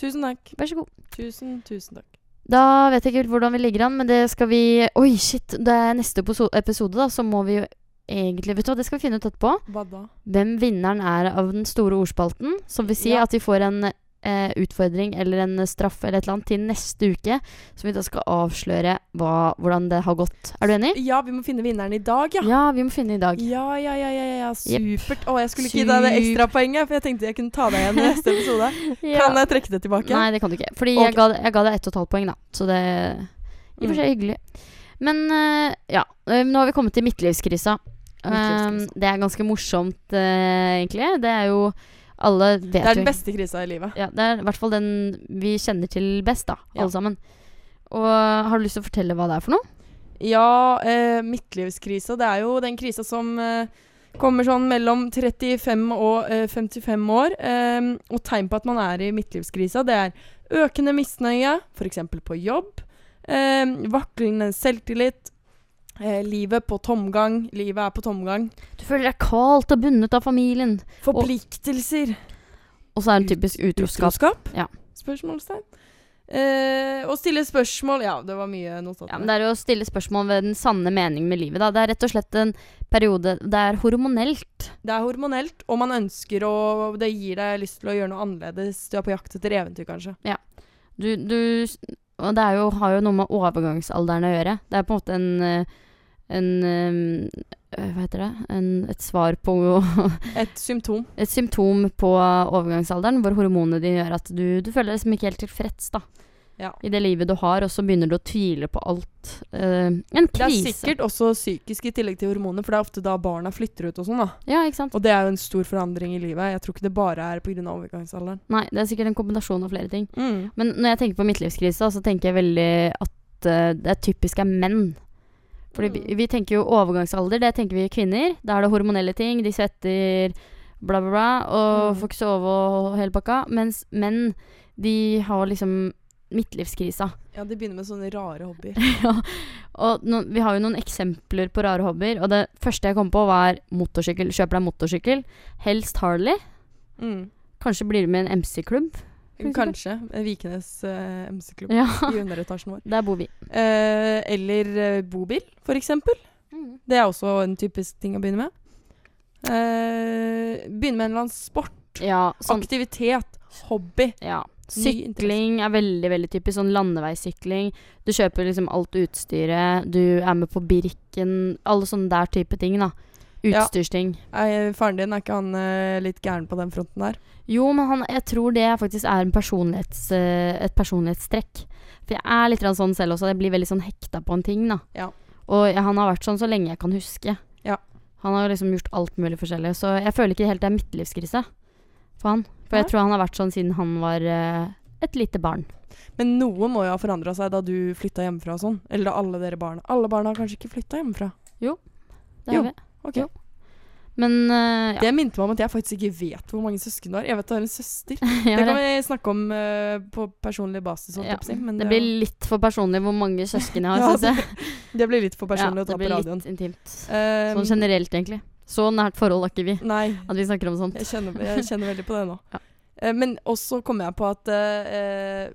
Tusen takk. Vær så god. Tusen, tusen takk. Da vet jeg ikke helt hvordan vi ligger an, men det skal vi Oi, shit. Det er neste episode, da, så må vi jo egentlig Vet du hva, det skal vi finne ut etterpå. Hva da? Hvem vinneren er av den store ordspalten. Som vil si Ja. at vi får en eh, utfordring eller en straff eller et eller annet til neste uke. Som vi da skal avsløre hva, hvordan det har gått. Er du enig? Ja, vi må finne vinneren i dag, ja. Ja, vi må finne i dag. Ja, ja, ja, ja, ja. Supert. Å, jeg skulle ikke gi deg det ekstrapoenget, for jeg tenkte jeg kunne ta deg igjen i neste episode. Ja. Kan jeg trekke det tilbake? Nei, det kan du ikke. Fordi okay. jeg, ga, jeg ga deg ett og et halvt poeng, da. Så det i og for Mm. seg hyggelig. Men uh, ja, eh, nå har vi kommet til midtlivskrisa. Midtlivskrisa. Um, det er ganske morsomt, uh, egentlig. Det er jo Alle vet Det er den beste krisa i livet. Ja, det er i hvert fall den vi kjenner til best, da. Ja. Alle sammen. Og har du lyst til å fortelle hva det er for noe? Ja, eh, midtlivskrisa, det er jo den krisa som eh, kommer sånn mellom 35 og eh, 55 år. Eh, og tegn på at man er i midtlivskrisa, det er økende misnøye, f.eks. på jobb. Eh, vaklende selvtillit. Eh, livet på tomgang. Livet er på tomgang. Du føler deg kalt og bundet av familien. Forpliktelser. Og så er det typisk utroskap. Ja. Spørsmålstegn. Eh, å stille spørsmål Ja, det var mye notater. Ja, men det er å stille spørsmål ved den sanne meningen med livet. Da. Det er rett og slett en periode Det er hormonelt. Det er hormonelt, og man ønsker å Det gir deg lyst til å gjøre noe annerledes. Du er på jakt etter eventyr, kanskje. Du, du Og det jo, har jo noe med overgangsalderen å gjøre. Det er på en måte en eh, en eh, Hva heter det? En, et svar på Et symptom. Et symptom på overgangsalderen hvor hormonene dine gjør at du, du føler deg liksom ikke helt tilfreds da, Ja. i det livet du har, og så begynner du å tvile på alt. Uh, en Det er sikkert også psykisk i tillegg til hormoner, for det er ofte da barna flytter ut og sånn, da. Ja, ikke sant? Og det er jo en stor forandring i livet. Jeg tror ikke det bare er pga. overgangsalderen. Nei, det er sikkert en kombinasjon av flere ting. Mm. Men når jeg tenker på midtlivskrise, så tenker jeg veldig at uh, det typisk er menn. Fordi vi, vi tenker jo overgangsalder, det tenker vi kvinner. Da er det hormonelle ting. De svetter, bla, bla, bla, og Mm. får ikke sove og hele pakka. Mens menn, de har liksom midtlivskrisa. Ja, det begynner med sånne rare hobbyer. ja. Og no, vi har jo noen eksempler på rare hobbyer. Og det første jeg kom på, var motorsykkel. Kjøper deg motorsykkel. Helst Harley. Mm. Kanskje blir du med i en MC-klubb. Kanskje. eh, Vikenes uh, MC-klubb Ja, i underetasjen vår. der bor vi. Eh, eller uh, bobil, for eksempel. Det er også en typisk ting å begynne med. Eh, begynne med en eller annen sport. Ja, sånn Aktivitet. Hobby. Ja. Sykling er veldig veldig typisk. Sånn landeveissykling. Du kjøper liksom alt utstyret. Du er med på Birken. Alle sånne der type ting, da. Utstyrsting. Ja. faren din, er ikke han eh, litt gæren på den fronten der? Jo, men han, jeg tror det faktisk er en personlighets, eh, et personlighetstrekk. For jeg er litt sånn selv også. Jeg blir veldig sånn hekta på en ting, da. Ja. Og jeg, han har vært sånn så lenge jeg kan huske. Ja. Han har liksom gjort alt mulig forskjellig. Så jeg føler ikke helt det er midtlivskrise for han. For jeg tror han har vært sånn siden han var eh, et lite barn. Men noe må jo ha forandra seg da du flytta hjemmefra og sånn. Eller da alle dere barna. Alle barna har kanskje ikke flytta hjemmefra? Jo, Det Jo. har vi. Ok. Jo. Men eh, ja. Det minte meg om at jeg faktisk ikke vet hvor mange søsken du har. Jeg vet du har en søster. jeg Det har kan det. vi snakke om eh, på personlig basis. holdt Ja, på å si, men det blir litt for personlig hvor mange søsken jeg har, Ja, syns jeg. det blir litt for personlig å det ta på blir radioen. litt intimt. Um, Sånn generelt, egentlig. Så nært forhold har ikke vi. Nei, At vi snakker om sånt. jeg kjenner, jeg kjenner veldig på det nå. Ja. Eh, men også kom jeg på at eh,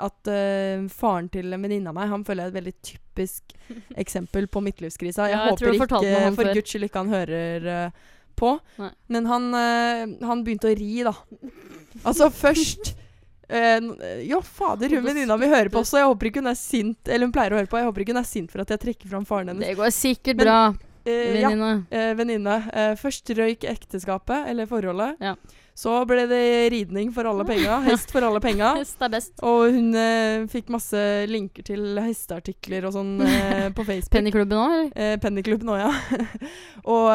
at eh, faren til en venninne av meg Han føler jeg er et veldig typisk eksempel på midtlivskrisa. Jeg, Ja, jeg håper ikke, for før. guds skyld ikke han hører eh, på. Nei. Men han, eh, han begynte å ri, da. Altså først Uh, Jo, fader, hun venninna mi hører på også. Jeg håper ikke hun er sint Eller hun pleier å høre på. Jeg håper ikke hun er sint for at jeg trekker fram faren hennes. Det går sikkert Men- bra, Eh, ja, venninne. eh, venninne. Eh, først røyk ekteskapet, eller forholdet. Ja. Så ble det ridning for alle penga. Hest for alle penga. Hest er best. Og hun eh, fikk masse linker til hesteartikler og sånn eh, på Facebook. Pennyklubben òg, eller? Eh, Pennyklubben òg, ja. og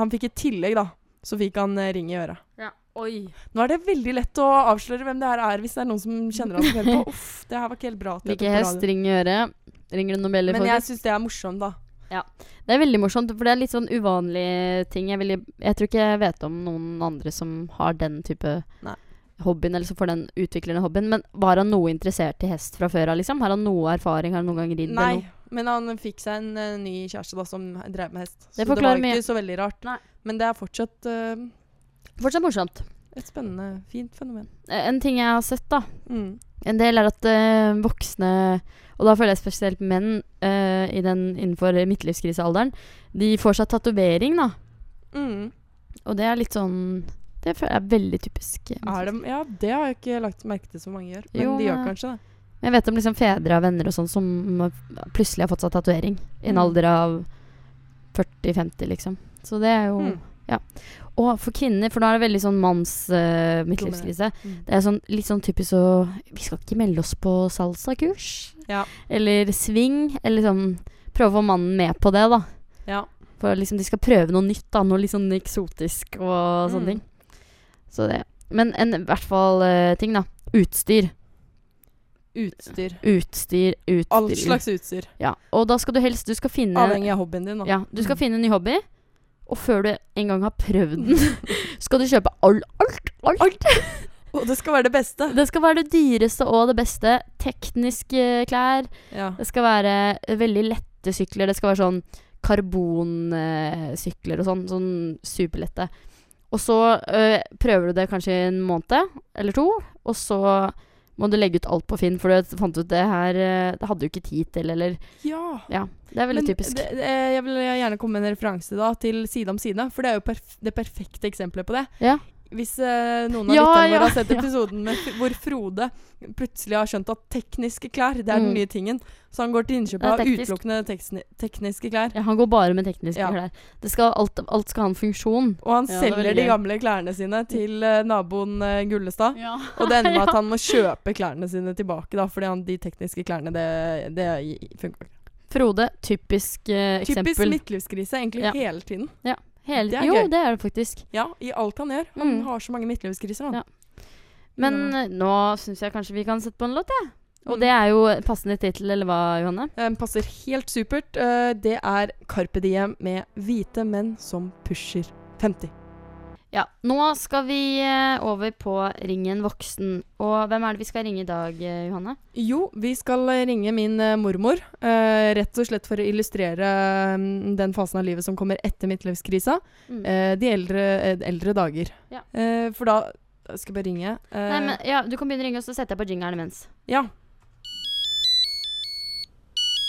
han fikk i tillegg, da, så fikk han ring i øret. Ja. Oi. Nå er det veldig lett å avsløre hvem det her er, hvis det er noen som kjenner han som hører på. Uff, det her var ikke helt bra. at Hvilke hest ring i øret? Ringer det noen bjeller, Men jeg syns det er morsomt, da. Det er veldig morsomt, for det er litt sånn uvanlige ting. Jeg, vil, jeg tror ikke jeg vet om noen andre som har den type Nei. hobbyen, eller som får den utviklende hobbyen. Men var han noe interessert i hest fra før av, liksom? Har han noe erfaring? Har han noen gang ridd Nei, noe? men han fikk seg en uh, ny kjæreste da som drev med hest. Det så det var var mye. ikke så veldig rart. Nei. Men det er fortsatt uh, Fortsatt morsomt. et spennende, fint fenomen. En ting jeg har sett, da. Mm. En del er at uh, voksne, og da føler jeg spesielt menn uh, i den, innenfor midtlivskrisealderen, de får seg tatovering, da. Mm. Og det er litt sånn Det føler jeg er veldig typisk. eh, Er det, ja, det har jeg ikke lagt merke til så mange gjør. Men Jo, de gjør kanskje det. Jeg vet om liksom fedre av venner og sånn som plutselig har fått seg tatovering. I en Mm. alder av 40-50, liksom. Så det er jo Mm. Ja. Og for kvinner, for da er det veldig sånn manns uh, midtlivskrise. Mm. Det er sånn, litt sånn typisk så Vi skal ikke melde oss på salsakurs. Ja. Eller swing. Eller sånn prøve å få mannen med på det, da. Ja. For liksom de skal prøve noe nytt, da. Noe litt sånn eksotisk og sånne Mm. ting. Så det Men en i hvert fall uh, ting, da. Utstyr. Utstyr. Utstyr, utstyr. All slags utstyr. Ja. Og da skal du helst Du skal finne Avhengig av hobbyen din. Da. Ja, du skal Mm. finne en ny hobby. Og før du en gang har prøvd den, skal du kjøpe all, alt, alt. Og det skal være det beste. Det skal være det dyreste og det beste. Tekniske klær. Ja. Det skal være veldig lette sykler. Det skal være sånn karbonsykler og sånn. Sånn superlette. Og så øh, prøver du det kanskje en måned eller to, og så må du legge ut alt på Finn, for du fant ut det her øh, Det hadde du ikke tid til, eller ja. Ja. Det er veldig Men typisk. Det, det, jeg vil gjerne komme med en referanse da, til Side om side, for det er jo perf det perfekte eksempelet på det. Ja. Hvis eh, noen av Ja, lytterne ja, våre har sett ja. episoden med, hvor Frode plutselig har skjønt at tekniske klær, det er den Mm. nye tingen. Så han går til innkjøp av utelukkende tekniske klær. Ja, han går bare med tekniske Ja. klær. Det skal, alt, alt skal ha en funksjon. Og han Ja, er selger de gamle klærne sine til uh, naboen uh, Gullestad. Ja. Og det ender med at han må kjøpe klærne sine tilbake, da, fordi han, de tekniske klærne, det, det funker ikke. Frode, typisk eksempel Typisk midtlivskrise, egentlig Ja. hele tiden. Hele, det er jo, gøy. det er det faktisk. Ja, i alt han gjør. Han Mm. har så mange midtlivskriser, han. Ja. Men Ja. eh, nå syns jeg kanskje vi kan sette på en låt, jeg. Og det er jo passende tittel, eller hva, Johanne? Den passer helt supert. Eh, det er Carpe Diem med 'Hvite menn som pusher 50'. Ja, nå skal vi eh, over på Ringen voksen. Og hvem er det vi skal ringe i dag, eh, Johanne? Jo, vi skal eh, ringe min mormor. eh, rett og slett for å illustrere mm, den fasen av livet som kommer etter midtlivskrisa. Mm. Eh, de eldre, eldre dager. Ja. Eh, for da skal jeg bare ringe. Eh, Nei, men ja, Du kan begynne å ringe, og så setter jeg på jingeren imens. Ja.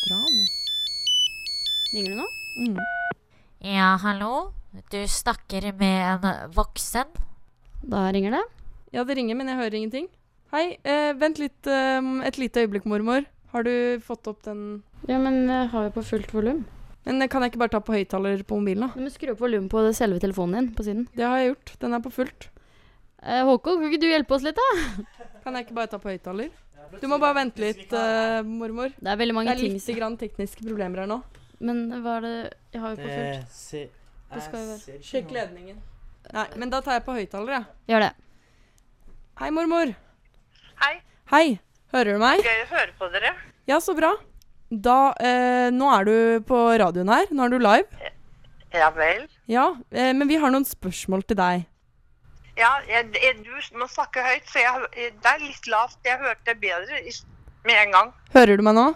Bra, det. Ringer du nå? Mm. Ja, hallo? Du snakker med en voksen? Da ringer det. Ja, det ringer, men jeg hører ingenting. Hei, eh, vent litt eh, et lite øyeblikk, mormor. Har du fått opp den Ja, men jeg har jo på fullt volum. Men eh, kan jeg ikke bare ta på høyttaler på mobilen, da? Du må skru opp volumet på det selve telefonen din på siden. Det har jeg gjort. Den er på fullt. Eh, Håkon, kan ikke du hjelpe oss litt, da? Kan jeg ikke bare ta på høyttaler? Du må bare vente litt, eh, mormor. Det er veldig mange Det er ting litt grann tekniske problemer her nå. Men hva er det Jeg har jo på fullt. Det Det skal jo være- Sjekk ledningen. Nei, men da tar jeg på høyttaler, jeg. Gjør det. Hei, mormor. Hei, Hei. Hører du meg? gøy å høre på dere. Ja, så bra. Da eh, Nå er du på radioen her. Nå er du live. Ja vel. Ja, eh, men vi har noen spørsmål til deg. Ja, jeg, jeg, du må snakke høyt, så jeg, det er litt lavt. Jeg hørte bedre med en gang. Hører du meg nå?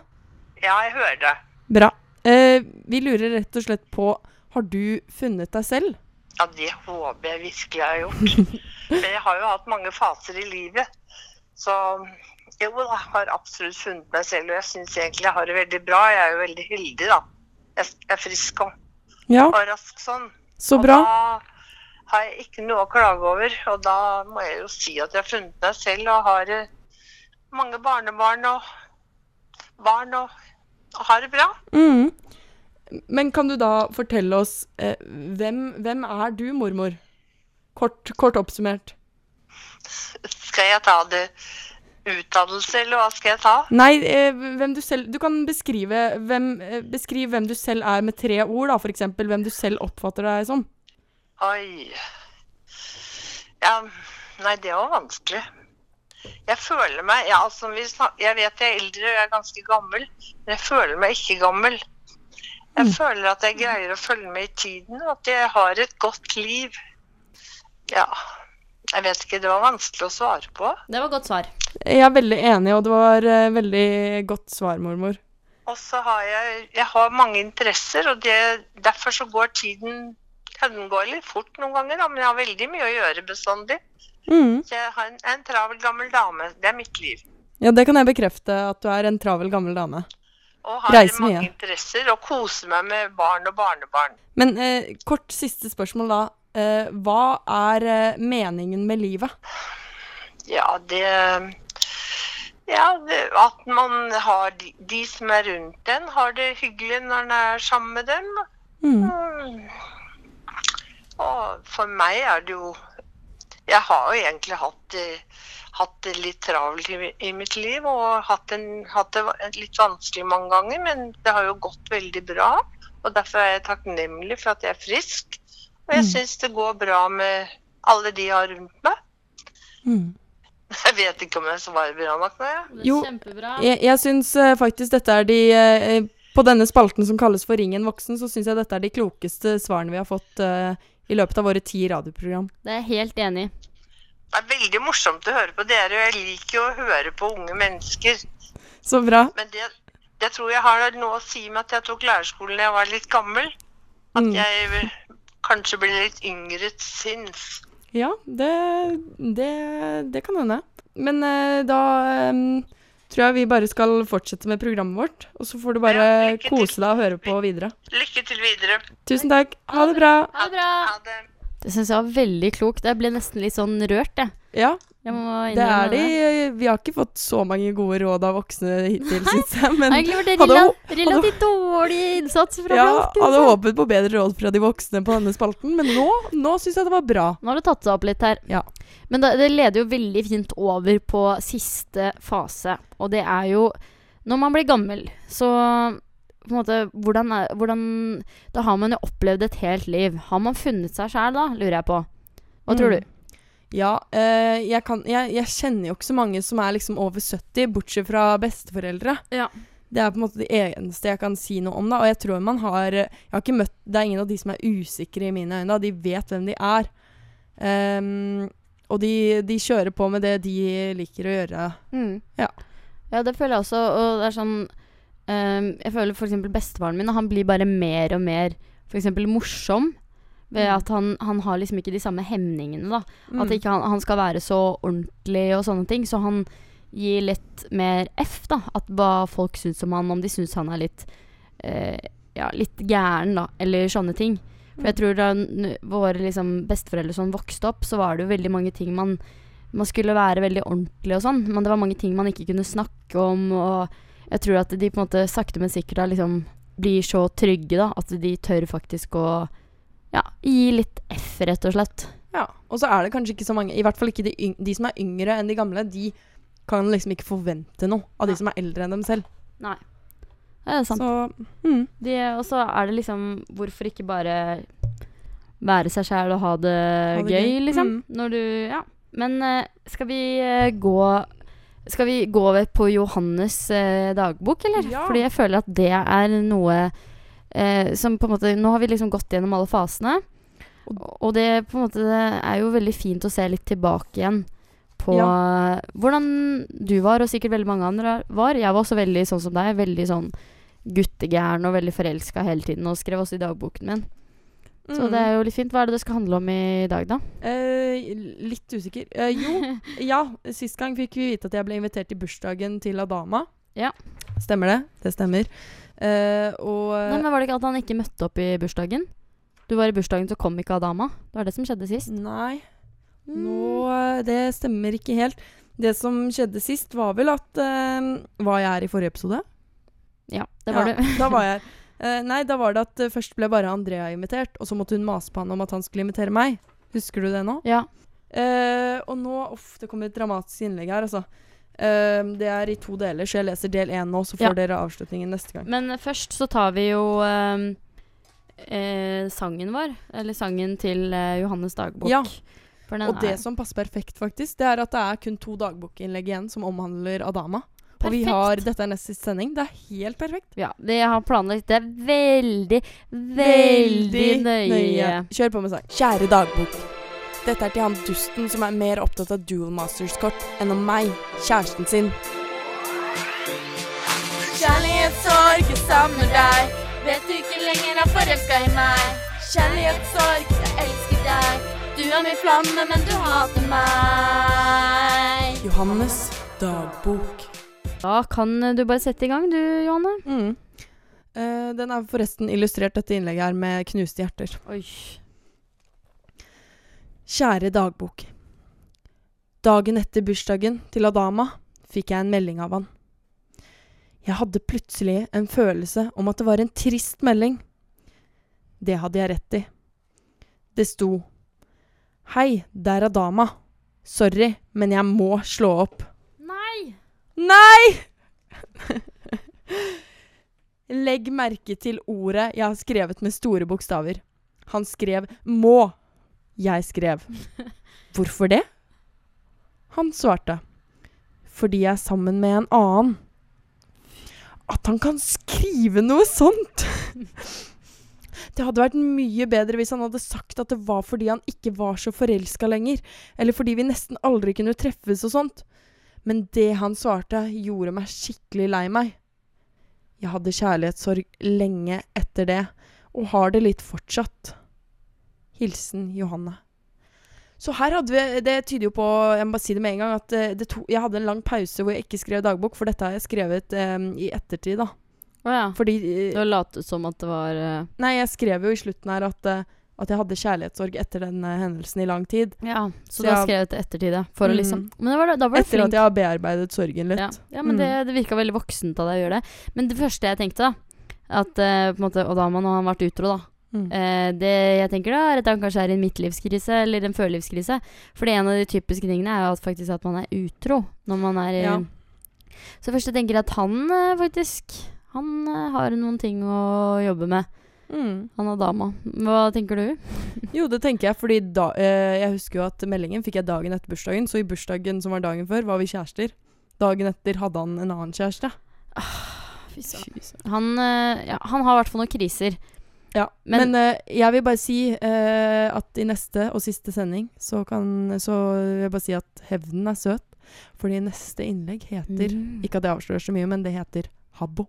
Ja, jeg hører det. Bra. Eh, vi lurer rett og slett på Har du funnet deg selv? Ja, det håper jeg virkelig jeg har gjort. Jeg har jo hatt mange faser i livet. Så jo da, har absolutt funnet meg selv, og jeg syns egentlig jeg har det veldig bra. Jeg er jo veldig heldig, da. Jeg er frisk og, Ja, og rask sånn. så bra. Og da har jeg ikke noe å klage over. Og da må jeg jo si at jeg har funnet meg selv og har eh, mange barnebarn og barn og har det bra. Mm. Men kan du da fortelle oss eh, hvem, hvem er du, mormor? Kort, kort oppsummert. Skal jeg ta det utdannelse, eller hva skal jeg ta? Nei, eh, hvem du selv Du kan beskrive hvem, eh, beskriv hvem du selv er med tre ord, da, eksempel. Hvem du selv oppfatter deg som. Oi. Ja, nei, det var vanskelig. Jeg føler meg ja, altså, Jeg vet jeg er eldre og jeg er ganske gammel, men jeg føler meg ikke gammel. Jeg føler at jeg greier å følge med i tiden, og at jeg har et godt liv. Ja. Jeg vet ikke, det var vanskelig å svare på. Det var godt svar. Jeg er veldig enig, og det var eh, veldig godt svar, mormor. Og så har jeg, jeg har mange interesser, og det, derfor så går tiden ja, Den går litt fort noen ganger, da, men jeg har veldig mye å gjøre bestandig. Mm. Så jeg har en, en travel gammel dame. Det er mitt liv. Ja, det kan jeg bekrefte, at du er en travel gammel dame. Og har Reise mange mye. interesser og koser meg med barn og barnebarn. Men eh, kort siste spørsmål da. Eh, hva er eh, meningen med livet? Ja, det Ja, at man har de, de som er rundt en, har det hyggelig når en er sammen med dem. Mm. Mm. Og for meg er det jo Jeg har jo egentlig hatt det, hatt det litt travelt i, i mitt liv og hatt, en, hatt det litt vanskelig mange ganger, men det har jo gått veldig bra. Og derfor er jeg takknemlig for at jeg er frisk. Og jeg Mm. syns det går bra med alle de jeg har rundt meg. Mm. Jeg vet ikke om jeg svarer bra nok nå, jeg. Jo. Jeg, jeg syns eh, faktisk dette er de eh, På denne spalten som kalles for Ringen voksen, så syns jeg dette er de klokeste svarene vi har fått eh, i løpet av våre ti radioprogram. Det er jeg helt enig i. Det er veldig morsomt å høre på dere, og jeg liker jo å høre på unge mennesker. Så bra. Men det, det tror jeg har noe å si med at jeg tok lærerskolen da jeg var litt gammel. At Mm. jeg kanskje ble litt yngre sinns. Ja, det, det, det kan hende. Men eh, da tror jeg vi bare skal fortsette med programmet vårt. Og så får du bare Ja, kose deg og høre på videre. Lykke til videre. Tusen takk. Ha det bra. Ha det bra. Ha det. Det syns jeg var veldig klokt. Jeg ble nesten litt sånn rørt, jeg. Ja, Jeg det er de. Vi har ikke fått så mange gode råd av voksne hittil, syns jeg. Det Men egentlig hadde rela hå- relativt dårlig innsats fra ja, Blank. hadde håpet på bedre råd fra de voksne på denne spalten. Men nå, nå syns jeg det var bra. Nå har det tatt seg opp litt her. Ja. Men det, det leder jo veldig fint over på siste fase, og det er jo Når man blir gammel, så på en måte, hvordan, er, hvordan Da har man jo opplevd et helt liv. Har man funnet seg sjæl da, lurer jeg på. Hva tror Mm. du? Ja, øh, jeg, kan, jeg, jeg kjenner jo ikke så mange som er liksom over 70, bortsett fra besteforeldre. Ja. Det er på en måte det eneste jeg kan si noe om, da. Og jeg tror man har Jeg har ikke møtt Det er ingen av de som er usikre i mine øyne. da. De vet hvem de er. Um, og de, de kjører på med det de liker å gjøre. Mm. Ja. Ja, det føler jeg også. Og det er sånn ehm, Jeg føler f.eks. bestefaren min, han blir bare mer og mer for eksempel morsom. Ved Mm. at han, han har liksom ikke de samme hemningene, da. Mm. At ikke han, han skal være så ordentlig og sånne ting. Så han gir litt mer F, da. At hva folk syns om han, om de syns han er litt eh, Ja, litt gæren, da. Eller sånne ting. For jeg tror da våre liksom, besteforeldre sånn vokste opp, så var det jo veldig mange ting man Man skulle være veldig ordentlig og sånn, men det var mange ting man ikke kunne snakke om, og jeg tror at de på en måte sakte, men sikkert da liksom blir så trygge, da, at de tør faktisk å ja, gi litt F, rett og slett. Ja, og så er det kanskje ikke så mange I hvert fall ikke de, de som er yngre enn de gamle. De kan liksom ikke forvente noe av de Nei. som er eldre enn dem selv. Nei. Det er sant. Så mm. De, og så er det liksom Hvorfor ikke bare være seg sjæl og ha det, Ha det gøy, gøy. liksom? Mm. Når du Ja. Men eh, skal vi eh, gå Skal vi gå over på Johannes eh, dagbok, eller? Ja. Fordi jeg føler at det er noe eh, som på en måte Nå har vi liksom gått gjennom alle fasene. Og det på en måte det er jo veldig fint å se litt tilbake igjen på hvordan du var, og sikkert veldig mange andre var. Jeg var også veldig sånn som deg. Veldig sånn guttegæren og veldig forelska hele tiden. Og skrev også i dagboken min. Så Mm. det er jo litt fint. Hva er det det skal handle om i dag, da? Eh, litt usikker. Eh, jo, ja. Sist gang fikk vi vite at jeg ble invitert til bursdagen til Adama. Ja. Stemmer det? Det stemmer. Eh, og Nei, men Var det ikke at han ikke møtte opp i bursdagen? Du var i bursdagen, så kom ikke Adama. Det var det som skjedde sist. Nei. Nå eh, Det stemmer ikke helt. Det som skjedde sist, var vel at eh, Var jeg her i forrige episode? Ja, det var Ja, du. da var jeg her. Eh, nei, da var det at eh, først ble bare Andrea invitert, og så måtte hun mase på han om at han skulle invitere meg. Husker du det nå? ja. Eh, og nå Uff, det kommer et dramatisk innlegg her, altså. Eh, det er i to deler, så jeg leser del én nå, så får Ja. dere avslutningen neste gang. Men eh, først så tar vi jo ehm, eh, sangen vår. Eller sangen til eh, Johannes dagbok. Ja. For den Og det er som passer perfekt, faktisk, det er at det er kun to dagbokinnlegg igjen som omhandler Adama. Og vi har Dette er nest siste sending. Det er helt perfekt. Ja, det jeg har planlagt det er veldig, veldig, nøye. Kjør på med sang. Kjære dagbok. Dette er til han dusten som er mer opptatt av Dual Masters-kort enn om meg, kjæresten sin. Kjærlighetssorg, jeg savner deg. Vet du ikke lenger er forelska i meg. Kjærlighetssorg, jeg elsker deg. Du er min flamme, men du hater meg. Johannes dagbok. Da kan du bare sette i gang, du, Johanne. Mm. Uh, den er forresten illustrert, dette innlegget her, med knuste hjerter. Oi. Kjære dagbok. Dagen etter bursdagen til Adama fikk jeg en melding av han. Jeg hadde plutselig en følelse om at det var en trist melding. Det hadde jeg rett i. Det sto Hei, det er Adama. Sorry, men jeg må slå opp. Nei! Legg merke til ordet jeg har skrevet med store bokstaver. Han skrev 'må'. Jeg skrev 'hvorfor det'? Han svarte 'fordi jeg er sammen med en annen'. At han kan skrive noe sånt! Det hadde vært mye bedre hvis han hadde sagt at det var fordi han ikke var så forelska lenger, eller fordi vi nesten aldri kunne treffes og sånt. Men det han svarte, gjorde meg skikkelig lei meg. Jeg hadde kjærlighetssorg lenge etter det, og har det litt fortsatt. Hilsen Johanne. Så her hadde vi Det tyder jo på Jeg må bare si det med en gang at eh, det to, jeg hadde en lang pause hvor jeg ikke skrev dagbok, for dette har jeg skrevet um, i ettertid, da. Å ja. Fordi eh, Du har latet som at det var uh... Nei, jeg skrev jo i slutten her at, eh, at jeg hadde kjærlighetssorg etter den uh, hendelsen i lang tid. Ja, så, Så du har skrevet det ettertid, ja. For å Mm. liksom Men det var, da var du Etter flink. at jeg har bearbeidet sorgen litt. Ja, ja men Mm. det, det virka veldig voksent av deg å gjøre det. Men det første jeg tenkte, da At uh, måte Og da har vært utro, da Mm. Uh, Det jeg tenker da, er at han kanskje er i en midtlivskrise eller en førlivskrise. For en av de typiske tingene er jo at faktisk at man er utro når man er i Ja. Så først jeg tenker at han faktisk Han har noen ting å jobbe med. Mm. Han er dama. Hva tenker du? Jo, det tenker jeg, fordi da, eh, jeg husker jo at meldingen fikk jeg dagen etter bursdagen, så i bursdagen som var dagen før, var vi kjærester. Dagen etter hadde han en annen kjæreste. Fy søren. Han, eh, ja, han har i hvert fall noen kriser. Ja, Men- men, eh, jeg vil bare si eh, at i neste og siste sending så kan Så vil jeg bare si at hevnen er søt. Fordi neste innlegg heter Mm. Ikke at jeg avslører så mye, men det heter Habbo.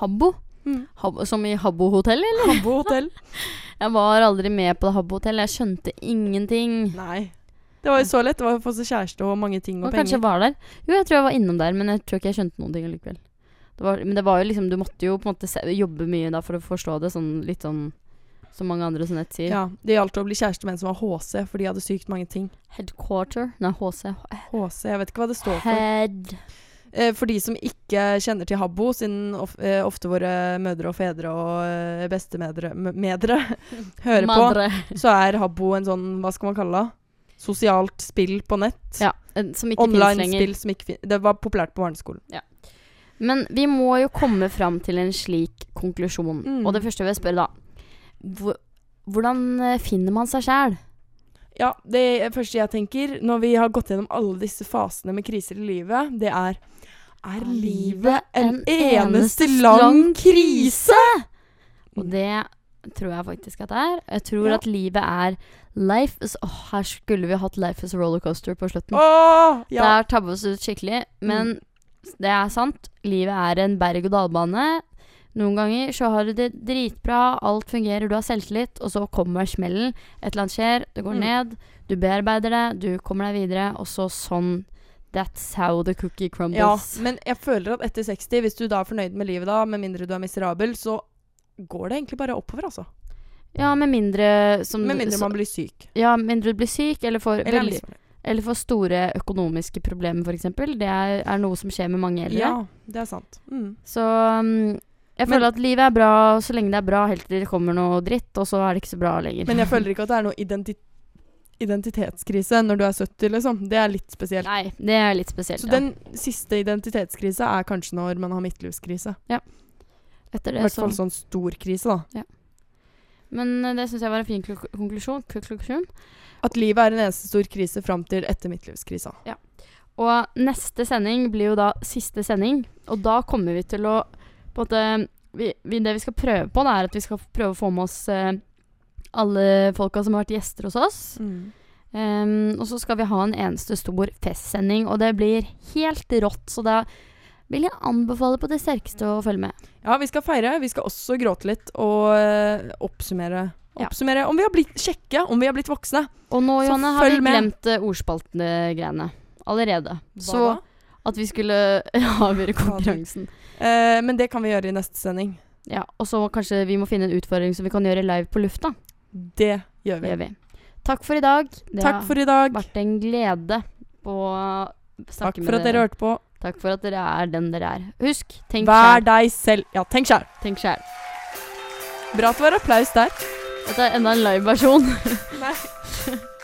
Habbo? Mm. Habbo som i Habbo hotell, eller? Habbo hotell. Jeg var aldri med på Habbo hotell. Jeg skjønte ingenting. Nei. Det var jo så lett. Det var å få seg kjæreste og mange ting og Og kanskje jeg var der. Jo, jeg tror jeg var innom der, men jeg tror ikke jeg skjønte noen ting allikevel. Det var, men det var jo liksom Du måtte jo på en måte se, jobbe mye da for å forstå det, sånn litt sånn som mange andre som nett sier. Ja, Det gjaldt å bli kjæreste med en som var HC, for de hadde sykt mange ting. Headquarter Nei, HC. HC, jeg vet ikke hva det står for. Head for de som ikke kjenner til Habbo, siden of, eh, ofte våre mødre og fedre og eh, bestemedre medre hører Madre. på, så er Habbo en sånn, hva skal man kalle det? Sosialt spill på nett. Ja, som ikke fins lenger. Online-spill som ikke finnes. Det var populært på barneskolen. Men vi må jo komme fram til en slik konklusjon. Mm. Og det første jeg vil spørre, da Hvordan eh, finner man seg sjæl? Ja, det første jeg tenker når vi har gått gjennom alle disse fasene med kriser i livet, det er Er livet en eneste lang krise? Og det tror jeg faktisk at det er. Jeg tror Ja. at livet er Life is oh, her skulle vi hatt Life is a rollercoaster på slutten. Åh! Ja. Der tabba vi oss ut skikkelig. Men det er sant. Livet er en berg-og-dal-bane. Noen ganger så har du det dritbra, alt fungerer, du har selvtillit, og så kommer smellen. Et eller annet skjer, det går Mm. ned, du bearbeider det, du kommer deg videre, og så sånn That's how the cookie crumbles. Ja, men jeg føler at etter 60, hvis du da er fornøyd med livet da, med mindre du er miserabel, så går det egentlig bare oppover, altså. Ja, med mindre som Med mindre man blir syk. Ja, mindre du blir syk, eller får, Eller er veldig, eller får store økonomiske problemer, f.eks. Det er, er noe som skjer med mange eldre. Ja, det er sant. Mm. Så um, jeg Men- føler at livet er bra så lenge det er bra, helt til det kommer noe dritt, og så er det ikke så bra lenger. Men jeg føler ikke at det er noe identitet identitetskrise når du er 70, liksom. Det er litt spesielt. Nei, det er litt spesielt. Så ja. den siste identitetskrisa er kanskje når man har midtlivskrise. Etter I det hvert så fall sånn stor krise, da. Ja. Men eh, det syns jeg var en fin konklusjon. konklusjon. At livet er en eneste stor krise fram til etter midtlivskrisa. Ja. Og neste sending blir jo da siste sending, og da kommer vi til å på en måte vi, vi, Det vi skal prøve på, da, er at vi skal prøve å få med oss eh, alle folka som har vært gjester hos oss. Mm. Um, og så skal vi ha en eneste stor festsending, og det blir helt rått. Så da vil jeg anbefale på det sterkeste å følge med. Ja, vi skal feire. Vi skal også gråte litt og eh, oppsummere. Oppsummere om vi har blitt kjekke, om vi har blitt voksne. Og nå, Johanne, har vi glemt uh, ordspaltene-greiene allerede. Hva så da? At vi skulle avgjøre konkurransen. Eh, men det kan vi gjøre i neste sending. Ja, og så kanskje vi må finne en utfordring som vi kan gjøre live på lufta. Det gjør Det vi. gjør vi. Takk for i dag. Det Takk for i dag. har vært en glede å snakke med dere. Takk for at dere hørte på. Takk for at dere er den dere er. Husk, tenk Vær sjæl. deg selv. Ja, tenk sjæl. Tenk sjæl. Bra at det var applaus der. Dette er enda en liveversjon. Nei.